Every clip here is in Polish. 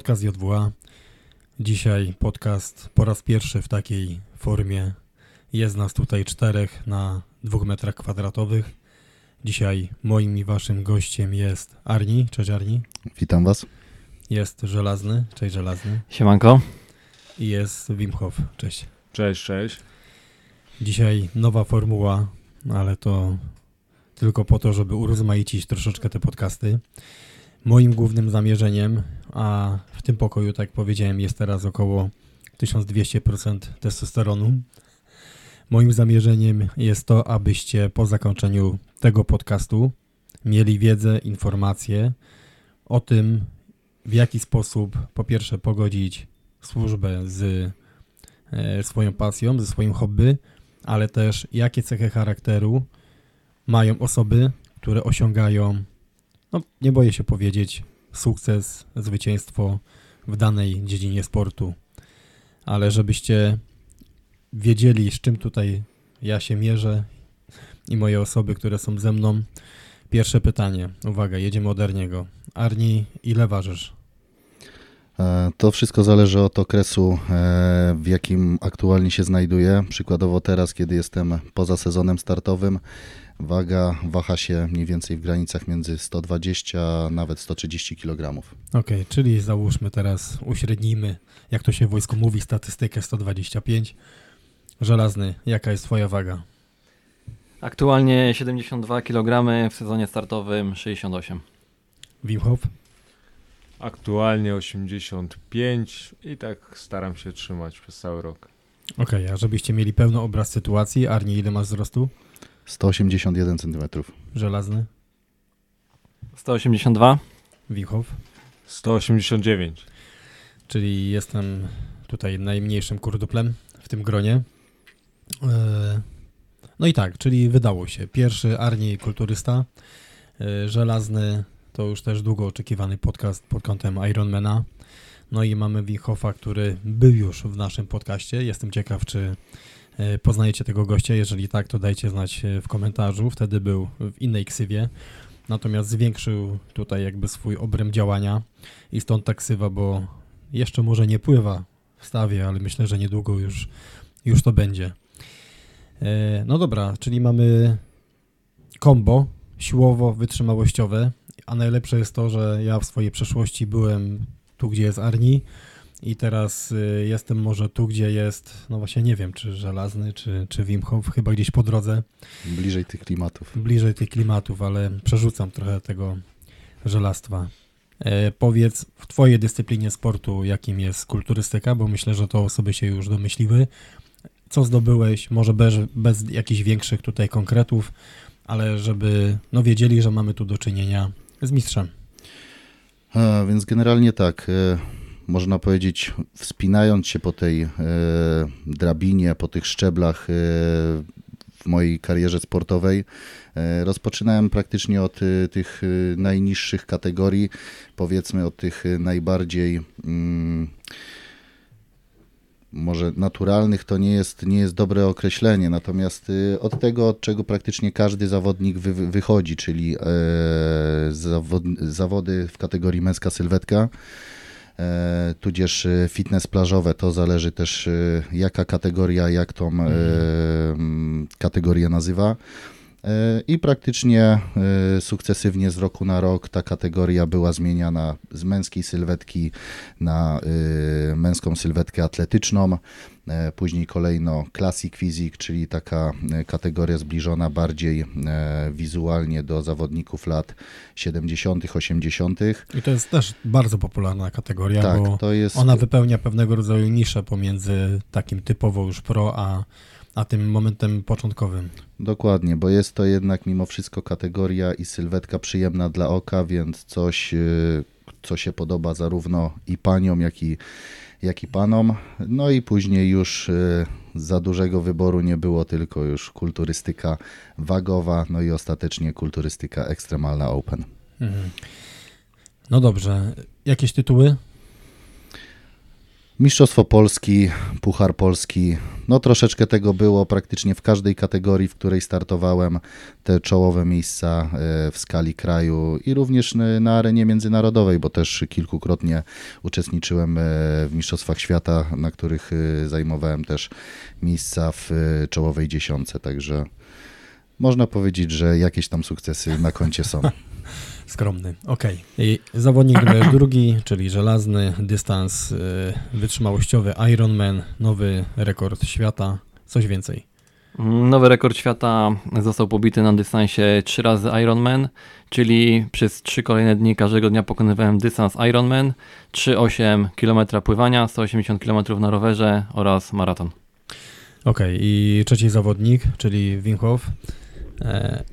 Podcast JWA. Dzisiaj podcast po raz pierwszy w takiej formie. Jest nas tutaj czterech na dwóch metrach kwadratowych. Dzisiaj moim i waszym gościem jest Arni. Cześć Arni. Witam Was. Jest Żelazny. Cześć Żelazny. Siemanko. I jest Wim Hof. Cześć. Cześć, cześć. Dzisiaj nowa formuła, ale to tylko po to, żeby urozmaicić troszeczkę te podcasty. Moim głównym zamierzeniem, a w tym pokoju, tak jak powiedziałem, jest teraz około 1200% testosteronu. Moim zamierzeniem jest to, abyście po zakończeniu tego podcastu mieli wiedzę, informacje o tym, w jaki sposób po pierwsze pogodzić służbę z e, swoją pasją, ze swoim hobby, ale też jakie cechy charakteru mają osoby, które osiągają, no nie boję się powiedzieć, sukces, zwycięstwo w danej dziedzinie sportu. Ale żebyście wiedzieli, z czym tutaj ja się mierzę i moje osoby, które są ze mną. Pierwsze pytanie. Uwaga, jedziemy od Arniego. Arni, ile ważysz? E, To wszystko zależy od okresu, e, w jakim aktualnie się znajduję. Przykładowo teraz, kiedy jestem poza sezonem startowym, waga waha się mniej więcej w granicach między 120 a nawet 130 kg. Okej, czyli załóżmy teraz, uśrednijmy, jak to się w wojsku mówi, statystykę 125. Żelazny, jaka jest twoja waga? Aktualnie 72 kg, w sezonie startowym 68. Wim Hof? Aktualnie 85 i tak staram się trzymać przez cały rok. Okej, a żebyście mieli pełny obraz sytuacji, Arni, ile masz wzrostu? 181 cm. Żelazny? 182. Wim Hof? 189. Czyli jestem tutaj najmniejszym kurduplem w tym gronie. E, No i tak, czyli wydało się. Pierwszy Arni kulturysta, e, żelazny to już też długo oczekiwany podcast pod kątem Ironmana. No i mamy Wichofa, który był już w naszym podcaście. Jestem ciekaw, czy poznajecie tego gościa. Jeżeli tak, to dajcie znać e, w komentarzu. Wtedy był w innej ksywie. Natomiast zwiększył tutaj jakby swój obręb działania i stąd ta ksywa, bo jeszcze może nie pływa w stawie, ale myślę, że niedługo już, już to będzie. E, No dobra, czyli mamy kombo siłowo-wytrzymałościowe, a najlepsze jest to, że ja w swojej przeszłości byłem tu, gdzie jest Arni i teraz y, jestem może tu, gdzie jest, no właśnie nie wiem, czy Żelazny, czy, czy Wim Hof, chyba gdzieś po drodze, Bliżej tych klimatów. bliżej tych klimatów, ale przerzucam trochę tego żelastwa. E, powiedz w Twojej dyscyplinie sportu, jakim jest kulturystyka, bo myślę, że to osoby się już domyśliły. Co zdobyłeś, może bez, bez jakichś większych tutaj konkretów, ale żeby no, wiedzieli, że mamy tu do czynienia z mistrzem. A, więc generalnie tak, e, można powiedzieć, wspinając się po tej e, drabinie, po tych szczeblach e, w mojej karierze sportowej, e, rozpoczynałem praktycznie od tych najniższych kategorii, powiedzmy od tych najbardziej. Mm, może naturalnych to nie jest, nie jest dobre określenie, natomiast od tego, od czego praktycznie każdy zawodnik wy, wy- wychodzi, czyli zawod, zawody w kategorii męska sylwetka, tudzież e, fitness plażowe, to zależy też e, jaka kategoria, jak tą e, mm, kategorię nazywa. E, I praktycznie e, sukcesywnie z roku na rok ta kategoria była zmieniana z męskiej sylwetki na męską sylwetkę atletyczną. E, Później kolejno Classic Physique, czyli taka e, kategoria zbliżona bardziej e, wizualnie do zawodników lat 70., 80. I to jest też bardzo popularna kategoria, Tak, bo jest. ona wypełnia pewnego rodzaju niszę pomiędzy takim typowo już pro, a, a tym momentem początkowym. Dokładnie, bo jest to jednak mimo wszystko kategoria i sylwetka przyjemna dla oka, więc coś, co się podoba zarówno i paniom, jak i, jak i panom. No i później już y, za dużego wyboru nie było, tylko już kulturystyka wagowa, no i ostatecznie kulturystyka ekstremalna open. Mhm. No dobrze, jakieś tytuły? Mistrzostwo Polski, Puchar Polski, no troszeczkę tego było praktycznie w każdej kategorii, w której startowałem, te czołowe miejsca e, w skali kraju i również na arenie międzynarodowej, bo też kilkukrotnie uczestniczyłem e, w Mistrzostwach Świata, na których e, zajmowałem też miejsca w czołowej dziesiątce, także można powiedzieć, że jakieś tam sukcesy na koncie są. Skromny. Okej. I Zawodnik numer drugi, czyli żelazny dystans y, wytrzymałościowy Ironman, nowy rekord świata. Coś więcej. Nowy rekord świata został pobity na dystansie 3 razy Ironman, czyli przez 3 kolejne dni każdego dnia pokonywałem dystans Ironman, 3,8 km pływania, 180 km na rowerze oraz maraton. Okej, i trzeci zawodnik, czyli. E,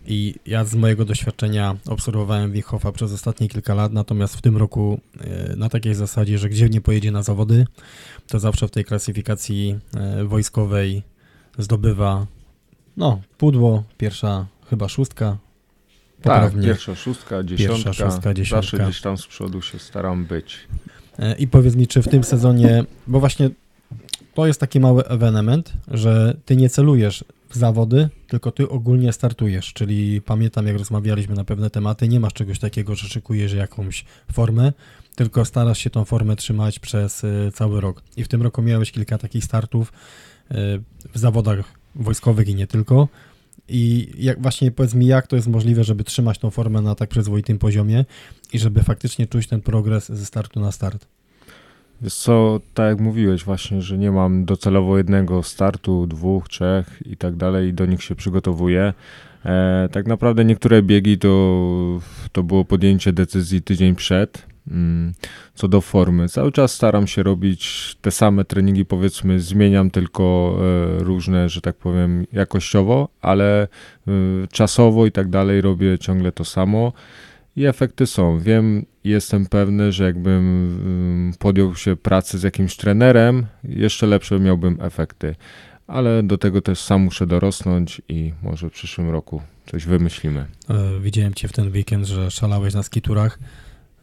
I ja z mojego doświadczenia obserwowałem Wim Hofa przez ostatnie kilka lat, natomiast w tym roku e, na takiej zasadzie, że gdzie nie pojedzie na zawody, to zawsze w tej klasyfikacji e, wojskowej zdobywa no, pudło, pierwsza chyba szóstka. Tak, pierwsza szóstka, dziesiątka. szóstka, dziesiątka. Zawsze gdzieś tam z przodu się staram być. E, I powiedz mi, czy w tym sezonie, bo właśnie to jest taki mały ewenement, że ty nie celujesz zawody, tylko ty ogólnie startujesz, czyli pamiętam jak rozmawialiśmy na pewne tematy, nie masz czegoś takiego, że szykujesz jakąś formę, tylko starasz się tą formę trzymać przez e, cały rok. I w tym roku miałeś kilka takich startów e, w zawodach wojskowych i nie tylko. I jak właśnie powiedz mi, jak to jest możliwe, żeby trzymać tą formę na tak przyzwoitym poziomie i żeby faktycznie czuć ten progres ze startu na start? Wiesz co, tak jak mówiłeś właśnie, że nie mam docelowo jednego startu, dwóch, trzech i tak dalej i do nich się przygotowuję. E, tak naprawdę niektóre biegi to, to było podjęcie decyzji tydzień przed. Mm, Co do formy, cały czas staram się robić te same treningi, powiedzmy, zmieniam tylko e, różne, że tak powiem, jakościowo, ale e, czasowo i tak dalej robię ciągle to samo. I efekty są. Wiem, jestem pewny, że jakbym ym, podjął się pracy z jakimś trenerem, jeszcze lepsze miałbym efekty. Ale do tego też sam muszę dorosnąć i może w przyszłym roku coś wymyślimy. E, Widziałem cię w ten weekend, że szalałeś na skiturach,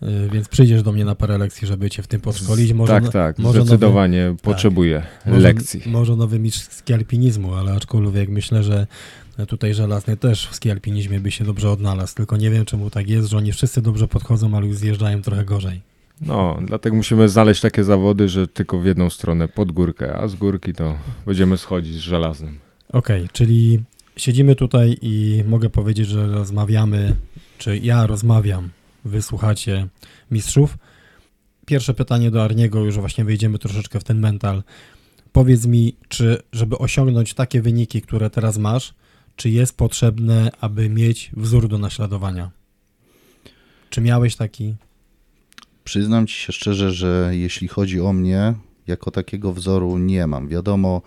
e, więc przyjdziesz do mnie na parę lekcji, żeby cię w tym podszkolić. Może, tak, no- tak, może zdecydowanie potrzebuję może, lekcji. Może nowy mistrz alpinizmu, ale aczkolwiek myślę, że tutaj żelazny też w ski alpinizmie by się dobrze odnalazł. Tylko nie wiem, czemu tak jest, że oni wszyscy dobrze podchodzą, ale już zjeżdżają trochę gorzej. No, dlatego musimy znaleźć takie zawody, że tylko w jedną stronę pod górkę, a z górki to będziemy schodzić z żelaznym. Okej, czyli siedzimy tutaj i mogę powiedzieć, że rozmawiamy, czy ja rozmawiam, wy słuchacie mistrzów. Pierwsze pytanie do Arniego, już właśnie wejdziemy troszeczkę w ten mental. Powiedz mi, czy żeby osiągnąć takie wyniki, które teraz masz, czy jest potrzebne, aby mieć wzór do naśladowania? Czy miałeś taki? Przyznam ci się szczerze, że jeśli chodzi o mnie, jako takiego wzoru nie mam. Wiadomo,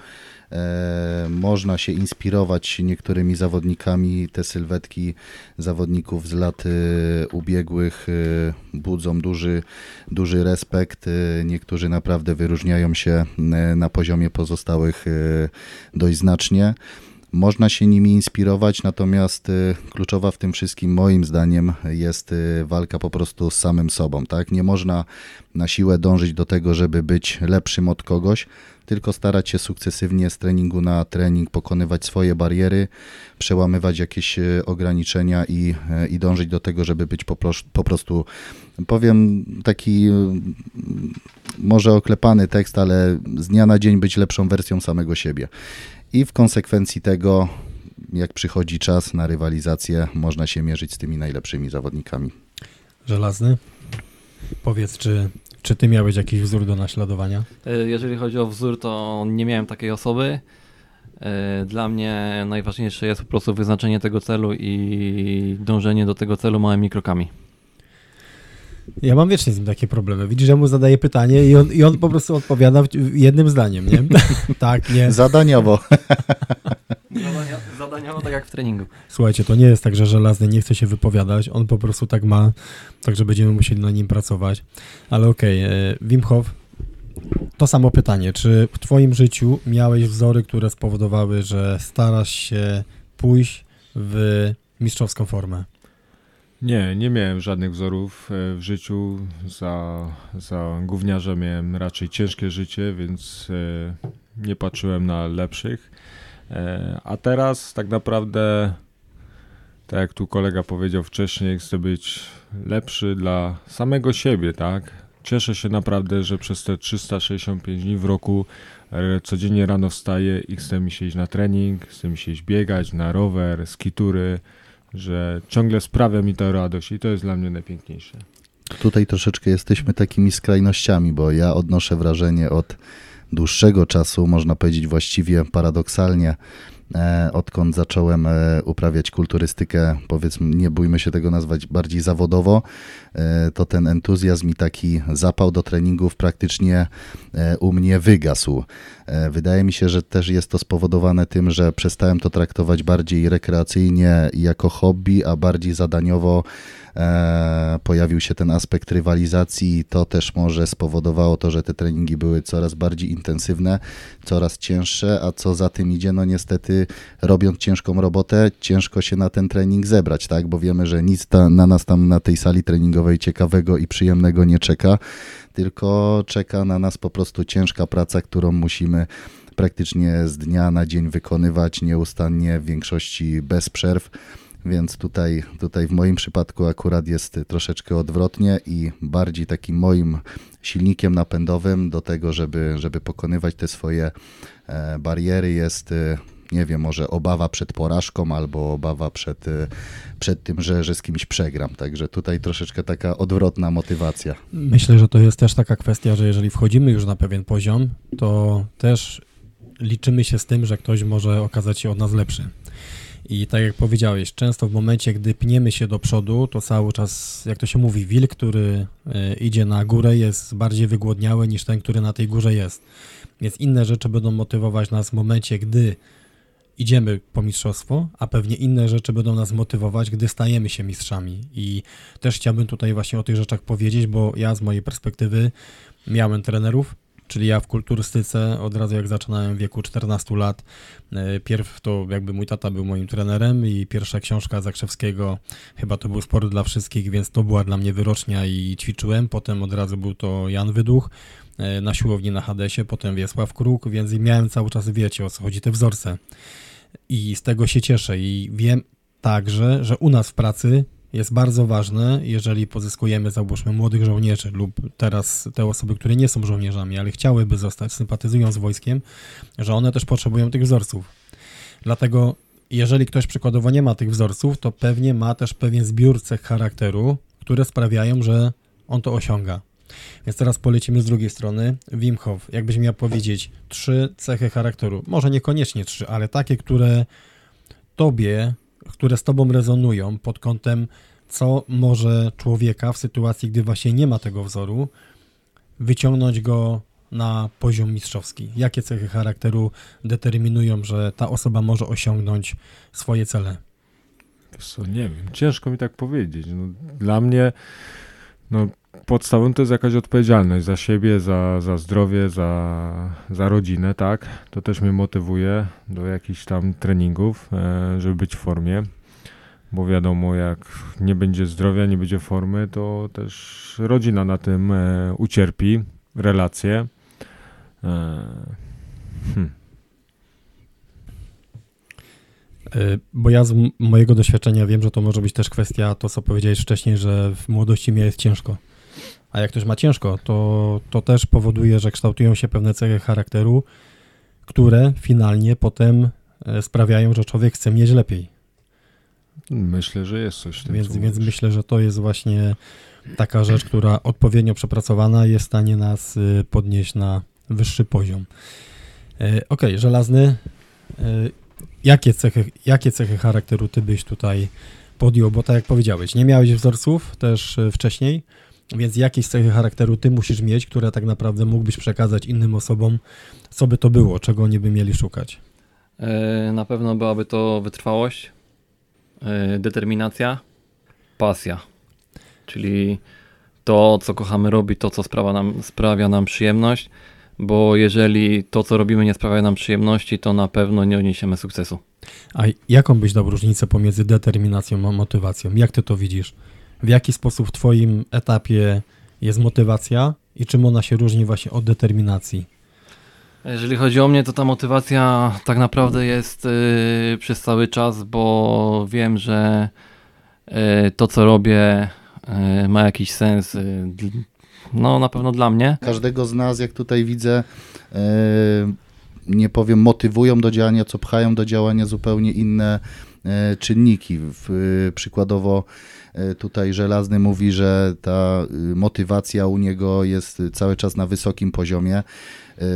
e, można się inspirować niektórymi zawodnikami. Te sylwetki zawodników z lat e, ubiegłych e, budzą duży, duży respekt. E, niektórzy naprawdę wyróżniają się e, na poziomie pozostałych e, dość znacznie. Można się nimi inspirować, natomiast y, kluczowa w tym wszystkim moim zdaniem jest y, walka po prostu z samym sobą, tak? Nie można na siłę dążyć do tego, żeby być lepszym od kogoś, tylko starać się sukcesywnie z treningu na trening pokonywać swoje bariery, przełamywać jakieś y, ograniczenia i, y, i dążyć do tego, żeby być po, pros- po prostu, powiem taki y, może oklepany tekst, ale z dnia na dzień być lepszą wersją samego siebie. I w konsekwencji tego, jak przychodzi czas na rywalizację, można się mierzyć z tymi najlepszymi zawodnikami. Żelazny? Powiedz, czy, czy ty miałeś jakiś wzór do naśladowania? E, Jeżeli chodzi o wzór, to nie miałem takiej osoby. E, Dla mnie najważniejsze jest po prostu wyznaczenie tego celu i dążenie do tego celu małymi krokami. Ja mam wiecznie z nim takie problemy. Widzisz, że mu zadaję pytanie i on, i on po prostu odpowiada jednym zdaniem, nie? tak, nie. Zadaniowo. Zadania, zadaniowo tak jak w treningu. Słuchajcie, to nie jest tak, że żelazny nie chce się wypowiadać. On po prostu tak ma, także będziemy musieli na nim pracować. Ale okej, e, Wim Hof, to samo pytanie. Czy w twoim życiu miałeś wzory, które spowodowały, że starasz się pójść w mistrzowską formę? Nie, nie miałem żadnych wzorów e, w życiu. Za, za gówniarza miałem raczej ciężkie życie, więc e, nie patrzyłem na lepszych. E, a teraz tak naprawdę, tak jak tu kolega powiedział wcześniej, chcę być lepszy dla samego siebie, tak? Cieszę się naprawdę, że przez te 365 dni w roku codziennie rano wstaję i chcę mi się iść na trening, chcę mi się iść biegać na rower, skitury, że ciągle sprawia mi to radość i to jest dla mnie najpiękniejsze. Tutaj troszeczkę jesteśmy takimi skrajnościami, bo ja odnoszę wrażenie od dłuższego czasu, można powiedzieć właściwie paradoksalnie, e, odkąd zacząłem e, uprawiać kulturystykę, powiedzmy, nie bójmy się tego nazwać bardziej zawodowo, e, to ten entuzjazm i taki zapał do treningów praktycznie u mnie wygasł. Wydaje mi się, że też jest to spowodowane tym, że przestałem to traktować bardziej rekreacyjnie jako hobby, a bardziej zadaniowo pojawił się ten aspekt rywalizacji i to też może spowodowało to, że te treningi były coraz bardziej intensywne, coraz cięższe, a co za tym idzie, no niestety robiąc ciężką robotę, ciężko się na ten trening zebrać, tak, bo wiemy, że nic ta, na nas tam na tej sali treningowej ciekawego i przyjemnego nie czeka, tylko czeka na nas po prostu ciężka praca, którą musimy praktycznie z dnia na dzień wykonywać nieustannie, w większości bez przerw. Więc tutaj, tutaj w moim przypadku akurat jest troszeczkę odwrotnie i bardziej takim moim silnikiem napędowym do tego, żeby, żeby pokonywać te swoje e, bariery jest e, nie wiem, może obawa przed porażką albo obawa przed, e, przed tym, że, że z kimś przegram. Także tutaj troszeczkę taka odwrotna motywacja. Myślę, że to jest też taka kwestia, że jeżeli wchodzimy już na pewien poziom, to też liczymy się z tym, że ktoś może okazać się od nas lepszy. I tak jak powiedziałeś, często w momencie, gdy pniemy się do przodu, to cały czas, jak to się mówi, wilk, który e, idzie na górę, jest bardziej wygłodniały niż ten, który na tej górze jest. Więc inne rzeczy będą motywować nas w momencie, gdy idziemy po mistrzostwo, a pewnie inne rzeczy będą nas motywować, gdy stajemy się mistrzami. I też chciałbym tutaj właśnie o tych rzeczach powiedzieć, bo ja z mojej perspektywy miałem trenerów, Czyli ja w kulturystyce od razu jak zaczynałem w wieku 14 lat, e, pierw to jakby mój tata był moim trenerem i pierwsza książka Zakrzewskiego chyba to był sport dla wszystkich, więc to była dla mnie wyrocznia i ćwiczyłem. Potem od razu był to Jan Wyduch e, na siłowni na Hadesie, potem Wiesław Kruk, więc miałem cały czas, wiecie o co chodzi, te wzorce. I z tego się cieszę i wiem także, że u nas w pracy jest bardzo ważne, jeżeli pozyskujemy, załóżmy, młodych żołnierzy lub teraz te osoby, które nie są żołnierzami, ale chciałyby zostać, sympatyzują z wojskiem, że one też potrzebują tych wzorców. Dlatego, jeżeli ktoś przykładowo nie ma tych wzorców, to pewnie ma też pewien zbiór cech charakteru, które sprawiają, że on to osiąga. Więc teraz polecimy z drugiej strony. Wim Hof, jakbyś miał powiedzieć trzy cechy charakteru, może niekoniecznie trzy, ale takie, które tobie które z tobą rezonują pod kątem, co może człowieka w sytuacji, gdy właśnie nie ma tego wzoru, wyciągnąć go na poziom mistrzowski? Jakie cechy charakteru determinują, że ta osoba może osiągnąć swoje cele? Co, nie wiem, ciężko mi tak powiedzieć. No, dla mnie no, podstawą to jest jakaś odpowiedzialność za siebie, za, za zdrowie, za, za rodzinę, tak? To też mnie motywuje do jakichś tam treningów, e, żeby być w formie, bo wiadomo, jak nie będzie zdrowia, nie będzie formy, to też rodzina na tym e, ucierpi, relacje. E, hmm. Bo ja z mojego doświadczenia wiem, że to może być też kwestia to, co powiedziałeś wcześniej, że w młodości mi jest ciężko. A jak ktoś ma ciężko, to, to też powoduje, że kształtują się pewne cechy charakteru, które finalnie potem e, sprawiają, że człowiek chce mieć lepiej. Myślę, że jest coś w tym. Więc, więc myślę, że to jest właśnie taka rzecz, która odpowiednio przepracowana jest w stanie nas e, podnieść na wyższy poziom. E, ok, żelazny. Jakie cechy, jakie cechy charakteru ty byś tutaj podjął? Bo tak jak powiedziałeś, nie miałeś wzorców też wcześniej. Więc jakieś cechy charakteru ty musisz mieć, które tak naprawdę mógłbyś przekazać innym osobom, co by to było, czego oni by mieli szukać. E, na pewno byłaby to wytrwałość, e, determinacja, pasja. Czyli to, co kochamy robić, to, co sprawia nam, sprawia nam przyjemność, bo jeżeli to, co robimy, nie sprawia nam przyjemności, to na pewno nie odniesiemy sukcesu. A jaką byś dał różnicę pomiędzy determinacją a motywacją? Jak ty to widzisz? W jaki sposób w twoim etapie jest motywacja i czym ona się różni właśnie od determinacji? Jeżeli chodzi o mnie, to ta motywacja tak naprawdę jest y, przez cały czas, bo wiem, że y, to co robię y, ma jakiś sens. y, no na pewno dla mnie. Każdego z nas, jak tutaj widzę, nie powiem motywują do działania, co pchają do działania zupełnie inne czynniki. W, e, przykładowo e, tutaj Żelazny mówi, że ta motywacja u niego jest cały czas na wysokim poziomie. E,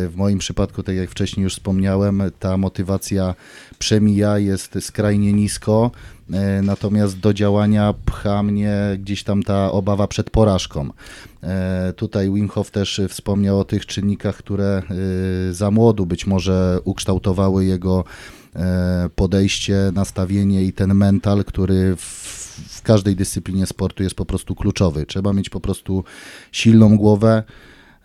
W moim przypadku, tak jak wcześniej już wspomniałem, ta motywacja przemija, jest skrajnie nisko, e, natomiast do działania pcha mnie gdzieś tam ta obawa przed porażką. E, Tutaj Wim Hof też wspomniał o tych czynnikach, które e, za młodu być może ukształtowały jego e, podejście, nastawienie i ten mental, który w, w każdej dyscyplinie sportu jest po prostu kluczowy. Trzeba mieć po prostu silną głowę,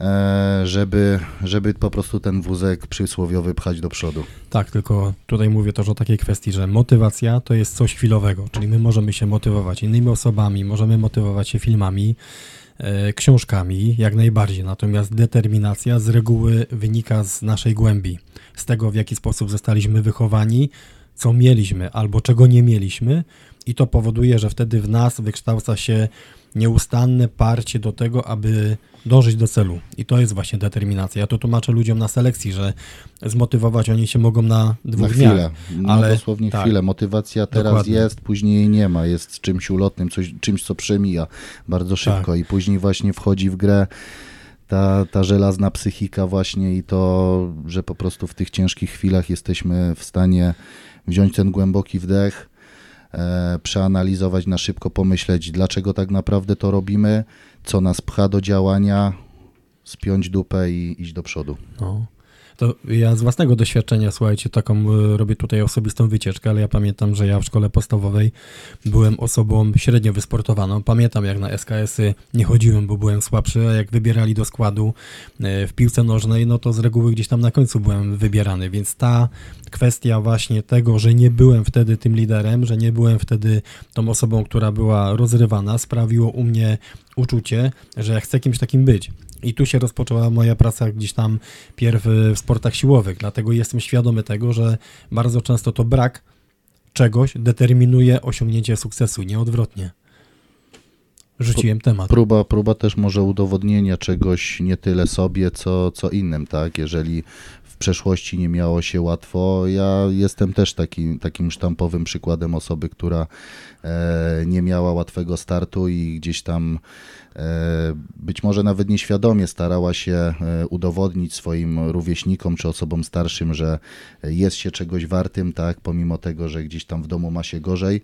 e, żeby, żeby po prostu ten wózek przysłowiowy pchać do przodu. Tak, tylko tutaj mówię też o takiej kwestii, że motywacja to jest coś chwilowego, czyli my możemy się motywować innymi osobami, możemy motywować się filmami, e, książkami, jak najbardziej. Natomiast determinacja z reguły wynika z naszej głębi, z tego w jaki sposób zostaliśmy wychowani, co mieliśmy albo czego nie mieliśmy, i to powoduje, że wtedy w nas wykształca się nieustanne parcie do tego, aby dążyć do celu. I to jest właśnie determinacja. Ja to tłumaczę ludziom na selekcji, że zmotywować oni się mogą na dwóch Na dniach. chwilę, no ale- dosłownie tak. chwilę. Motywacja teraz Dokładnie. jest, później jej nie ma, jest czymś ulotnym, coś, czymś, co przemija bardzo szybko Tak. i później właśnie wchodzi w grę ta, ta żelazna psychika właśnie i to, że po prostu w tych ciężkich chwilach jesteśmy w stanie wziąć ten głęboki wdech, przeanalizować na szybko, pomyśleć, dlaczego tak naprawdę to robimy, co nas pcha do działania, spiąć dupę i iść do przodu. No. To ja z własnego doświadczenia, słuchajcie, taką e, robię tutaj osobistą wycieczkę, ale ja pamiętam, że ja w szkole podstawowej byłem osobą średnio wysportowaną. Pamiętam, jak na SKS-y nie chodziłem, bo byłem słabszy, a jak wybierali do składu e, w piłce nożnej, no to z reguły gdzieś tam na końcu byłem wybierany, więc ta kwestia właśnie tego, że nie byłem wtedy tym liderem, że nie byłem wtedy tą osobą, która była rozrywana, sprawiło u mnie uczucie, że ja chcę kimś takim być. I tu się rozpoczęła moja praca gdzieś tam pierw w sportach siłowych, dlatego jestem świadomy tego, że bardzo często to brak czegoś determinuje osiągnięcie sukcesu, nie odwrotnie. Rzuciłem temat. Próba, próba też może udowodnienia czegoś nie tyle sobie, co, co innym, tak? Jeżeli w przeszłości nie miało się łatwo, ja jestem też taki, takim sztampowym przykładem osoby, która e, nie miała łatwego startu i gdzieś tam e, być może nawet nieświadomie starała się e, udowodnić swoim rówieśnikom czy osobom starszym, że jest się czegoś wartym, tak? Pomimo tego, że gdzieś tam w domu ma się gorzej.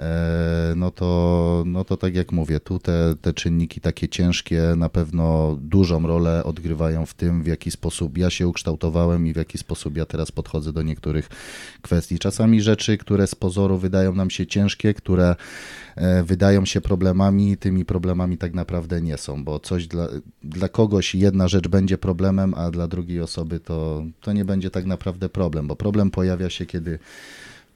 E, no to, no to tak jak mówię, tu te, te czynniki takie ciężkie na pewno dużą rolę odgrywają w tym, w jaki sposób ja się ukształtowałem i w jaki sposób ja teraz podchodzę do niektórych kwestii. Czasami rzeczy, które z pozoru wydają nam się ciężkie, które e, wydają się problemami, tymi problemami tak naprawdę nie są, bo coś dla, dla kogoś jedna rzecz będzie problemem, a dla drugiej osoby to, to nie będzie tak naprawdę problem, bo problem pojawia się, kiedy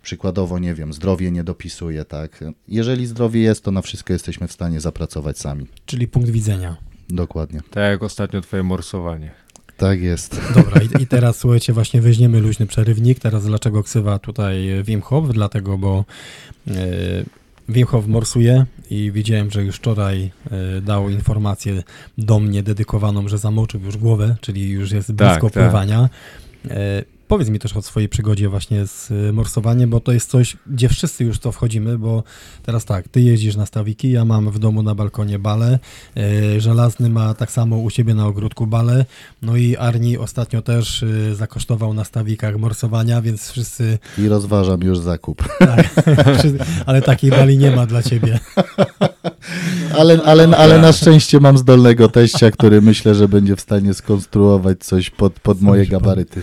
przykładowo, nie wiem, zdrowie nie dopisuje, tak? Jeżeli zdrowie jest, to na wszystko jesteśmy w stanie zapracować sami. Czyli punkt widzenia. Dokładnie. Tak jak ostatnio twoje morsowanie. Tak jest. Dobra, i, i teraz słuchajcie, właśnie weźmiemy luźny przerywnik. Teraz dlaczego ksywa tutaj Wim Hof? Dlatego, bo e, Wim Hof morsuje i widziałem, że już wczoraj e, dał informację do mnie dedykowaną, że zamoczył już głowę, czyli już jest blisko tak. pływania. E, Powiedz mi też o swojej przygodzie właśnie z e, morsowaniem, bo to jest coś, gdzie wszyscy już to wchodzimy, bo teraz tak, ty jeździsz na stawiki, ja mam w domu na balkonie bale, e, Żelazny ma tak samo u siebie na ogródku bale, no i Arni ostatnio też e, zakosztował na stawikach morsowania, więc wszyscy, I rozważam już zakup. tak, ale takiej bali nie ma dla ciebie. Ale, ale, ale na szczęście mam zdolnego teścia, który myślę, że będzie w stanie skonstruować coś pod, pod moje gabaryty.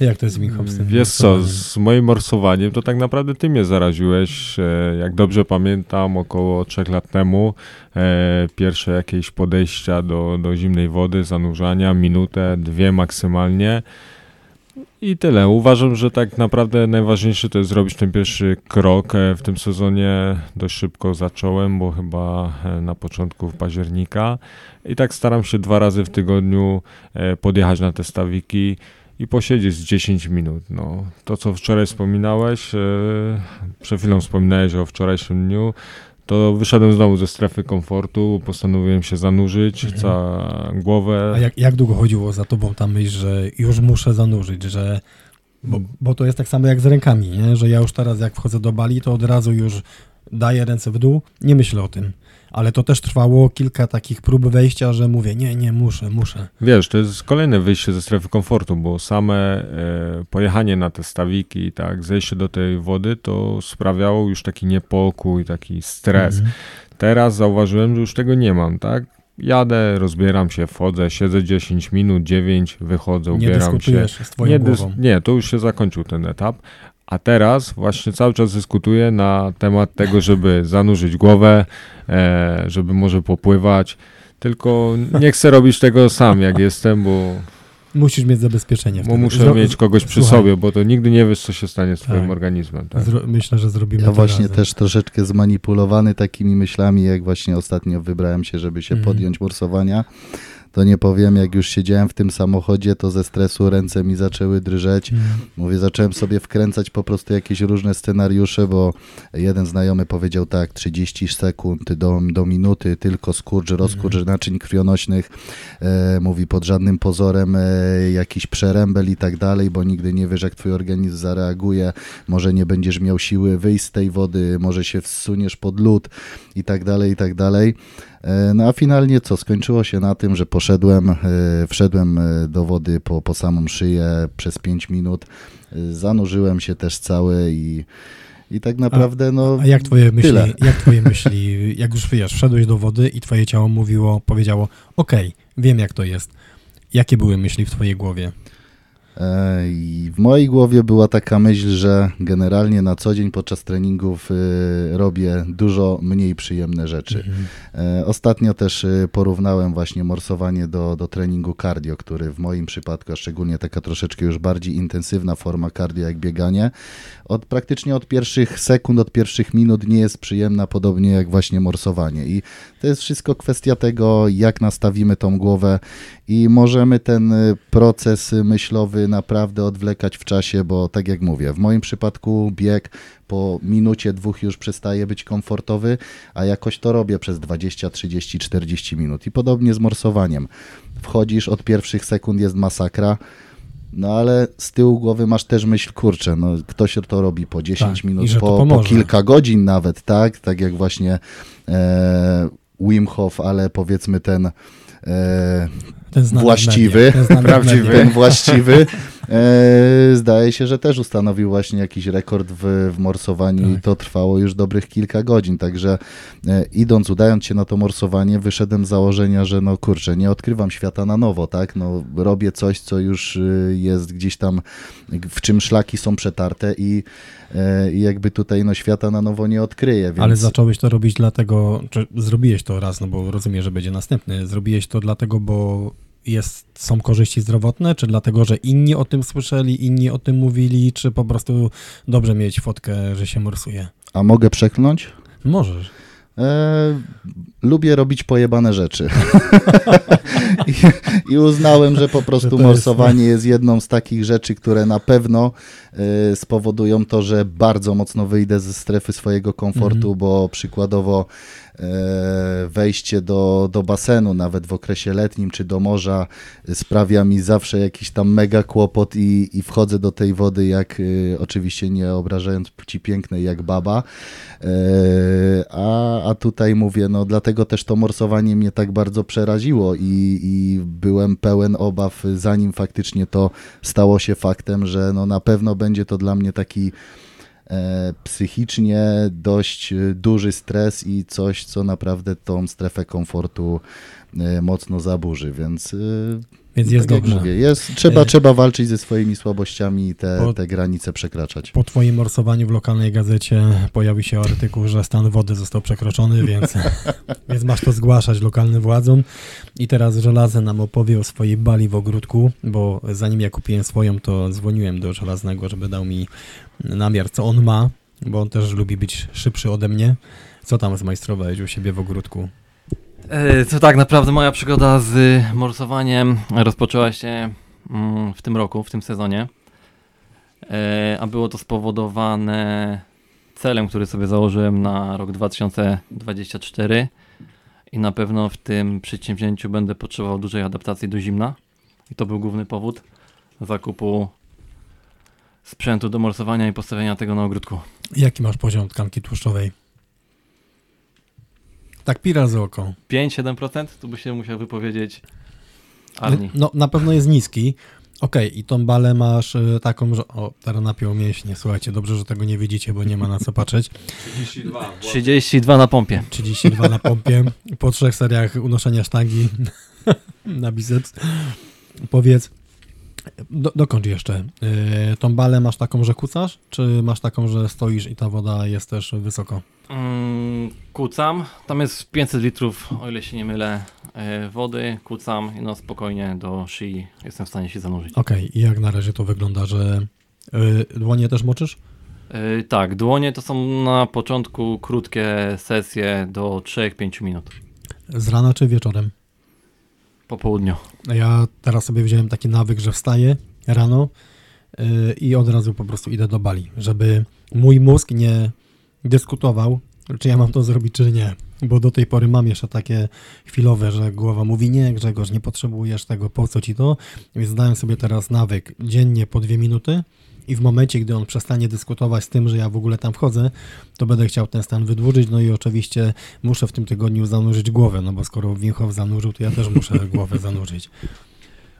Jak to jest z tym Wiesz co, z moim morsowaniem to tak naprawdę ty mnie zaraziłeś. E, Jak dobrze pamiętam, około trzech lat temu e, pierwsze jakieś podejścia do, do zimnej wody, zanurzania, minutę, dwie maksymalnie. I tyle. Uważam, że tak naprawdę najważniejsze to jest zrobić ten pierwszy krok. E, w tym sezonie dość szybko zacząłem, bo chyba na początku października. I tak staram się dwa razy w tygodniu podjechać na te stawiki i posiedzieć z 10 minut. No, to, co wczoraj wspominałeś, przed chwilą wspominałeś o wczorajszym dniu, to wyszedłem znowu ze strefy komfortu, postanowiłem się zanurzyć, mhm. całą głowę. A jak, jak długo chodziło za tobą ta myśl, że już muszę zanurzyć, że bo, bo to jest tak samo jak z rękami, nie? że ja już teraz jak wchodzę do bali, to od razu już daję ręce w dół, nie myślę o tym ale to też trwało kilka takich prób wejścia, że mówię, nie, nie, muszę, muszę. Wiesz, to jest kolejne wyjście ze strefy komfortu, bo same e, pojechanie na te stawiki, tak, zejście do tej wody, to sprawiało już taki niepokój, taki stres. Mhm. Teraz zauważyłem, że już tego nie mam, tak? Jadę, rozbieram się, wchodzę, siedzę 10 minut, 9, wychodzę, ubieram nie się. z twoją nie, głową. nie, to już się zakończył ten etap. A teraz właśnie cały czas dyskutuję na temat tego, żeby zanurzyć głowę, e, żeby może popływać. Tylko nie chcę robić tego sam, jak jestem, bo. Musisz mieć zabezpieczenie. Bo muszę Zro... mieć kogoś przy Słuchaj. sobie, bo to nigdy nie wiesz, co się stanie z Twoim tak. organizmem. Tak? Zro... Myślę, że zrobimy Ja właśnie razem. też troszeczkę zmanipulowany takimi myślami, jak właśnie ostatnio wybrałem się, żeby się mm. podjąć morsowania to nie powiem, jak już siedziałem w tym samochodzie, to ze stresu ręce mi zaczęły drżeć. Mm. Mówię, zacząłem sobie wkręcać po prostu jakieś różne scenariusze, bo jeden znajomy powiedział tak, 30 sekund do, do minuty, tylko skurcz, rozkurcz mm. naczyń krwionośnych, e, mówi pod żadnym pozorem e, jakiś przerębel i tak dalej, bo nigdy nie wiesz, jak twój organizm zareaguje, może nie będziesz miał siły wyjść z tej wody, może się wsuniesz pod lód i tak dalej, i tak dalej. E, no a finalnie co? Skończyło się na tym, że poszedłem, e, wszedłem e, do wody po, po samą szyję przez 5 minut, zanurzyłem się też cały i, i tak naprawdę no A jak twoje myśli, tyle. jak twoje myśli, jak już wiesz, wszedłeś do wody i twoje ciało mówiło, powiedziało, okej, okay, wiem jak to jest. Jakie były myśli w twojej głowie? E, I w mojej głowie była taka myśl, że generalnie na co dzień podczas treningów e, robię dużo mniej przyjemne rzeczy. Mhm. E, ostatnio też porównałem właśnie morsowanie do, do treningu cardio, który w moim przypadku, a szczególnie taka troszeczkę już bardziej intensywna forma cardio jak bieganie, od praktycznie od pierwszych sekund, od pierwszych minut nie jest przyjemna, podobnie jak właśnie morsowanie. I to jest wszystko kwestia tego, jak nastawimy tą głowę i możemy ten proces myślowy naprawdę odwlekać w czasie, bo tak jak mówię, w moim przypadku bieg po minucie, dwóch już przestaje być komfortowy, a jakoś to robię przez 20, 30, 40 minut. I podobnie z morsowaniem. Wchodzisz, od pierwszych sekund jest masakra, no ale z tyłu głowy masz też myśl, kurczę, no ktoś to robi po 10 tak, minut, po, po, kilka godzin nawet, tak? Tak jak właśnie e, Wim Hof, ale powiedzmy ten ten właściwy, ten prawdziwy, ten właściwy, e, zdaje się, że też ustanowił właśnie jakiś rekord w, w morsowaniu tak. i to trwało już dobrych kilka godzin, także e, idąc, udając się na to morsowanie, wyszedłem z założenia, że no kurczę, nie odkrywam świata na nowo, tak, no robię coś, co już y, jest gdzieś tam, w czym szlaki są przetarte i E, i jakby tutaj no, świata na nowo nie odkryje. Więc... Ale zacząłeś to robić dlatego, czy zrobiłeś to raz, no bo rozumiem, że będzie następny. Zrobiłeś to dlatego, bo jest, są korzyści zdrowotne, czy dlatego, że inni o tym słyszeli, inni o tym mówili, czy po prostu dobrze mieć fotkę, że się morsuje? A mogę przekląć? Możesz. E, lubię robić pojebane rzeczy. I, I, uznałem, że po prostu jest, morsowanie jest jedną z takich rzeczy, które na pewno e, spowodują to, że bardzo mocno wyjdę ze strefy swojego komfortu, -hmm. bo przykładowo wejście do, do basenu, nawet w okresie letnim czy do morza, sprawia mi zawsze jakiś tam mega kłopot i, i wchodzę do tej wody jak, e, oczywiście nie obrażając płci pięknej, jak baba. E, a, a tutaj mówię, no dlatego też to morsowanie mnie tak bardzo przeraziło i, i byłem pełen obaw, zanim faktycznie to stało się faktem, że no na pewno będzie to dla mnie taki E, psychicznie dość e, duży stres i coś, co naprawdę tą strefę komfortu e, mocno zaburzy, więc Więc jest tak dobrze. jest, trzeba, E, trzeba walczyć ze swoimi słabościami i te, po- te granice przekraczać. Po twoim morsowaniu w lokalnej gazecie pojawił się artykuł, że stan wody został przekroczony, więc, więc masz to zgłaszać lokalnym władzom. I teraz Żelazy nam opowie o swojej bali w ogródku, bo zanim ja kupiłem swoją, to dzwoniłem do Żelaznego, żeby dał mi namiar, co on ma, bo on też lubi być szybszy ode mnie. Co tam zmajstrowałeś u siebie w ogródku? E, To tak naprawdę moja przygoda z morsowaniem rozpoczęła się mm, w tym roku, w tym sezonie. E, A było to spowodowane celem, który sobie założyłem na rok 2024 i na pewno w tym przedsięwzięciu będę potrzebował dużej adaptacji do zimna i to był główny powód zakupu sprzętu do morsowania i postawienia tego na ogródku. Jaki masz poziom tkanki tłuszczowej? Tak pira z oko. 5-7% tu by się musiał wypowiedzieć Arni. No, na pewno jest niski. Okej, i tą balę masz y, taką, że... O, teraz napiął mięśnie. Słuchajcie, dobrze, że tego nie widzicie, bo nie ma na co patrzeć. 32 na pompie. 32 na pompie, po trzech seriach unoszenia sztangi na biceps. Powiedz, do, dokończ jeszcze. Y, tą balę masz taką, że kucasz, czy masz taką, że stoisz i ta woda jest też wysoko? Mm, kucam. Tam jest 500 litrów, o ile się nie mylę, e, wody. Kucam i no spokojnie do szyi jestem w stanie się zanurzyć. Okej, i jak na razie to wygląda, że y, dłonie też moczysz? E, tak, dłonie to są na początku krótkie sesje do 3-5 minut Z rana czy wieczorem? Po południu. Ja teraz sobie wziąłem taki nawyk, że wstaję rano yy, i od razu po prostu idę do bali, żeby mój mózg nie dyskutował, czy ja mam to zrobić, czy nie. Bo do tej pory mam jeszcze takie chwilowe, że głowa mówi, nie Grzegorz, nie potrzebujesz tego, po co ci to? Więc zdałem sobie teraz nawyk dziennie po dwie minuty i w momencie, gdy on przestanie dyskutować z tym, że ja w ogóle tam wchodzę, to będę chciał ten stan wydłużyć, no i oczywiście muszę w tym tygodniu zanurzyć głowę, no bo skoro Wim Hof zanurzył, to ja też muszę głowę zanurzyć.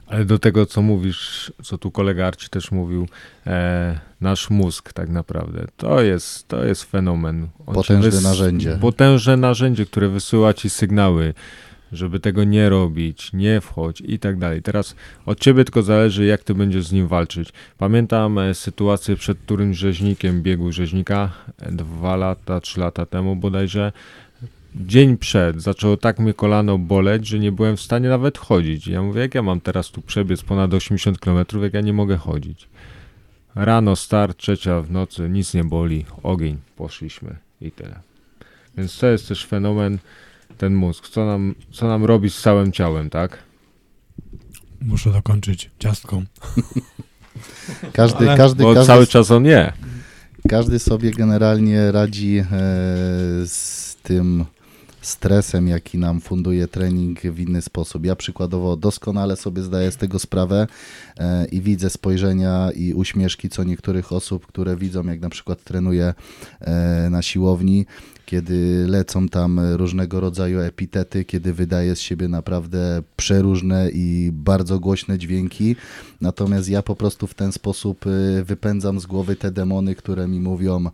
Ale do tego, co mówisz, co tu kolega Arci też mówił, e, nasz mózg tak naprawdę, to jest, to jest fenomen. On Potężne narzędzie. Potężne narzędzie, które wysyła ci sygnały, żeby tego nie robić, nie wchodź i tak dalej. Teraz od ciebie tylko zależy, jak ty będziesz z nim walczyć. Pamiętam e, sytuację przed którymś rzeźnikiem biegu rzeźnika e, dwa lata, trzy lata temu bodajże. Dzień przed zaczęło tak mnie kolano boleć, że nie byłem w stanie nawet chodzić. Ja mówię, jak ja mam teraz tu przebiec ponad 80 km, jak ja nie mogę chodzić. Rano start, trzecia w nocy, nic nie boli, ogień, poszliśmy i tyle. Więc to jest też fenomen, ten mózg, co nam, co nam robi z całym ciałem, tak? Muszę dokończyć ciastką. Każdy, Ale- każdy, Bo każdy, cały czas on nie. każdy sobie generalnie radzi e, z tym stresem, jaki nam funduje trening w inny sposób. Ja przykładowo doskonale sobie zdaję z tego sprawę e, i widzę spojrzenia i uśmieszki co niektórych osób, które widzą, jak na przykład trenuję e, na siłowni, kiedy lecą tam różnego rodzaju epitety, kiedy wydaje z siebie naprawdę przeróżne i bardzo głośne dźwięki. Natomiast ja po prostu w ten sposób y, wypędzam z głowy te demony, które mi mówią,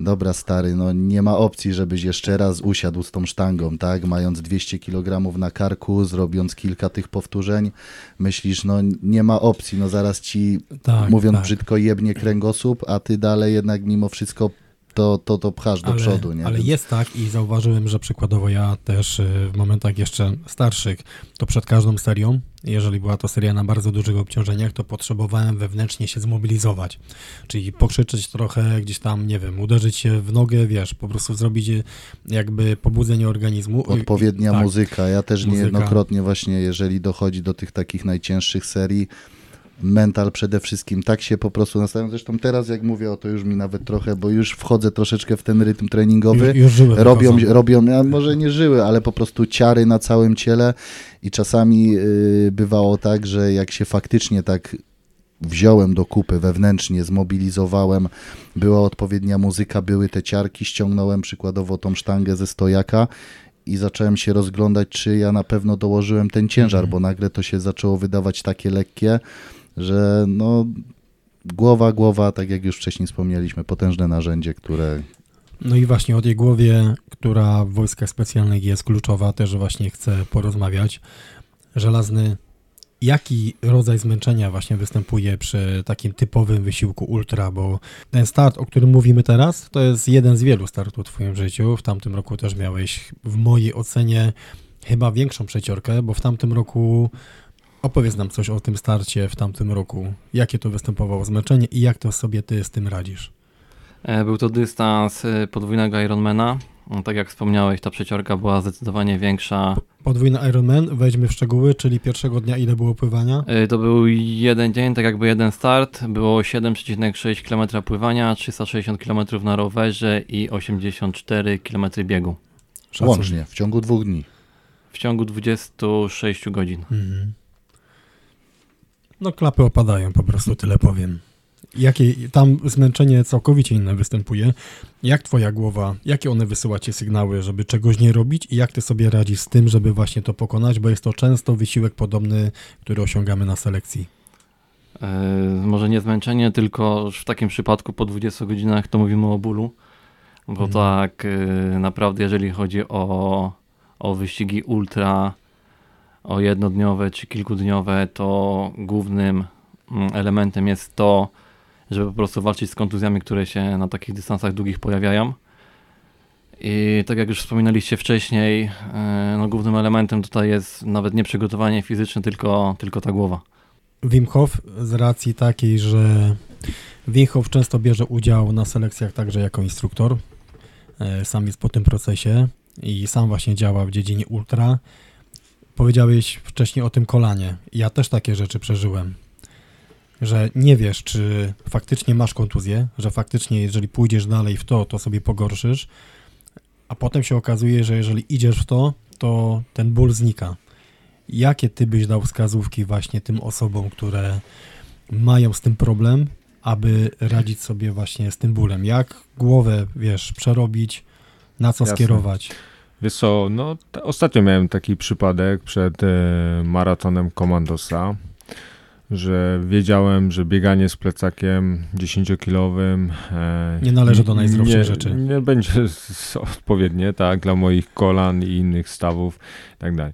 dobra stary, no nie ma opcji, żebyś jeszcze raz usiadł z tą sztangą, tak? Mając 200 kg na karku, zrobiąc kilka tych powtórzeń, myślisz, no nie ma opcji, no zaraz ci, Tak, mówiąc tak. brzydko, jebnie kręgosłup, a ty dalej jednak mimo wszystko to, to, to pchasz do ale, przodu, nie? Ale Więc- jest tak i zauważyłem, że przykładowo ja też y, w momentach jeszcze starszych, to przed każdą serią, jeżeli była to seria na bardzo dużych obciążeniach, to potrzebowałem wewnętrznie się zmobilizować. Czyli pokrzyczeć trochę, gdzieś tam, nie wiem, uderzyć się w nogę, wiesz, po prostu zrobić y, jakby pobudzenie organizmu. I- Odpowiednia tak. muzyka. Ja też Muzyka. niejednokrotnie właśnie, jeżeli dochodzi do tych takich najcięższych serii, mental przede wszystkim, tak się po prostu nastawiam. Zresztą teraz jak mówię o to już mi nawet trochę, bo już wchodzę troszeczkę w ten rytm treningowy. Już, już żyły Robią, robią, a może nie żyły, ale po prostu ciary na całym ciele i czasami y, bywało tak, że jak się faktycznie tak wziąłem do kupy wewnętrznie, zmobilizowałem, była odpowiednia muzyka, były te ciarki, ściągnąłem przykładowo tą sztangę ze stojaka i zacząłem się rozglądać, czy ja na pewno dołożyłem ten ciężar, Mhm. bo nagle to się zaczęło wydawać takie lekkie, że no głowa, głowa, tak jak już wcześniej wspomnieliśmy, potężne narzędzie, które No i właśnie o tej głowie, która w wojskach specjalnych jest kluczowa, też właśnie chcę porozmawiać. Żelazny, Jaki rodzaj zmęczenia właśnie występuje przy takim typowym wysiłku ultra, bo ten start, o którym mówimy teraz, to jest jeden z wielu startów w Twoim życiu. W tamtym roku też miałeś, w mojej ocenie, chyba większą przeciorkę, bo w tamtym roku opowiedz nam coś o tym starcie w tamtym roku. Jakie to występowało zmęczenie i jak to sobie Ty z tym radzisz? E, Był to dystans e, podwójnego Ironmana. No, Tak jak wspomniałeś, ta przeciorka była zdecydowanie większa. Podwójny Ironman, wejdźmy w szczegóły, czyli pierwszego dnia ile było pływania? E, To był jeden dzień, tak jakby jeden start. Było 7,6 km pływania, 360 km na rowerze i 84 km biegu. Szacun. Łącznie, w ciągu dwóch dni. W ciągu 26 godzin. Mhm. No klapy opadają, po prostu tyle powiem. Jakie, tam zmęczenie całkowicie inne występuje. Jak twoja głowa, jakie one wysyła ci sygnały, żeby czegoś nie robić i jak ty sobie radzisz z tym, żeby właśnie to pokonać, bo jest to często wysiłek podobny, który osiągamy na selekcji. E, Może nie zmęczenie, tylko w takim przypadku po 20 godzinach to mówimy o bólu. Bo Mhm. tak e, naprawdę jeżeli chodzi o, o wyścigi ultra, o jednodniowe czy kilkudniowe, to głównym mm, elementem jest to, żeby po prostu walczyć z kontuzjami, które się na takich dystansach długich pojawiają. I tak jak już wspominaliście wcześniej, e, no głównym elementem tutaj jest nawet nie przygotowanie fizyczne, tylko, tylko ta głowa. Wim Hof z racji takiej, że Wim Hof często bierze udział na selekcjach także jako instruktor. E, Sam jest po tym procesie i sam właśnie działa w dziedzinie ultra. Powiedziałeś wcześniej o tym kolanie. Ja też takie rzeczy przeżyłem. Że nie wiesz, czy faktycznie masz kontuzję, że faktycznie jeżeli pójdziesz dalej w to, to sobie pogorszysz, a potem się okazuje, że jeżeli idziesz w to, to ten ból znika. Jakie ty byś dał wskazówki właśnie tym osobom, które mają z tym problem, aby radzić sobie właśnie z tym bólem? Jak głowę, wiesz, przerobić, na co Jasne. skierować? Wiesz co, no ostatnio miałem taki przypadek przed e, maratonem Komandosa, że wiedziałem, że bieganie z plecakiem 10-kilowym e, Nie należy do najzdrowszych nie, rzeczy. Nie będzie odpowiednie, tak, dla moich kolan i innych stawów i tak dalej.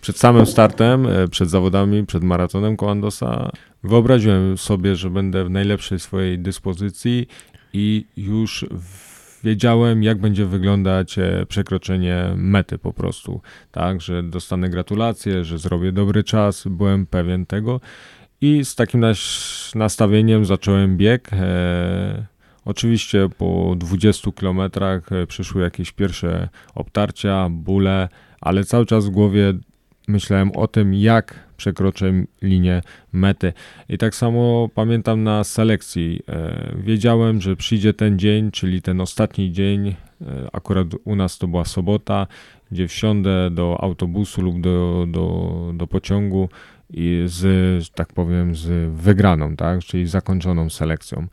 Przed samym startem, e, przed zawodami, przed maratonem Komandosa wyobraziłem sobie, że będę w najlepszej swojej dyspozycji i już w- wiedziałem, jak będzie wyglądać e, przekroczenie mety po prostu. Tak, że dostanę gratulacje, że zrobię dobry czas, byłem pewien tego i z takim nastawieniem zacząłem bieg. E, oczywiście po 20 kilometrach e, przyszły jakieś pierwsze obtarcia, bóle, ale cały czas w głowie myślałem o tym, jak przekroczę linię mety. I tak samo pamiętam na selekcji. E, wiedziałem, że przyjdzie ten dzień, czyli ten ostatni dzień. E, akurat u nas to była sobota, gdzie wsiądę do autobusu lub do, do, do pociągu i z, tak powiem, z wygraną, tak? czyli zakończoną selekcją.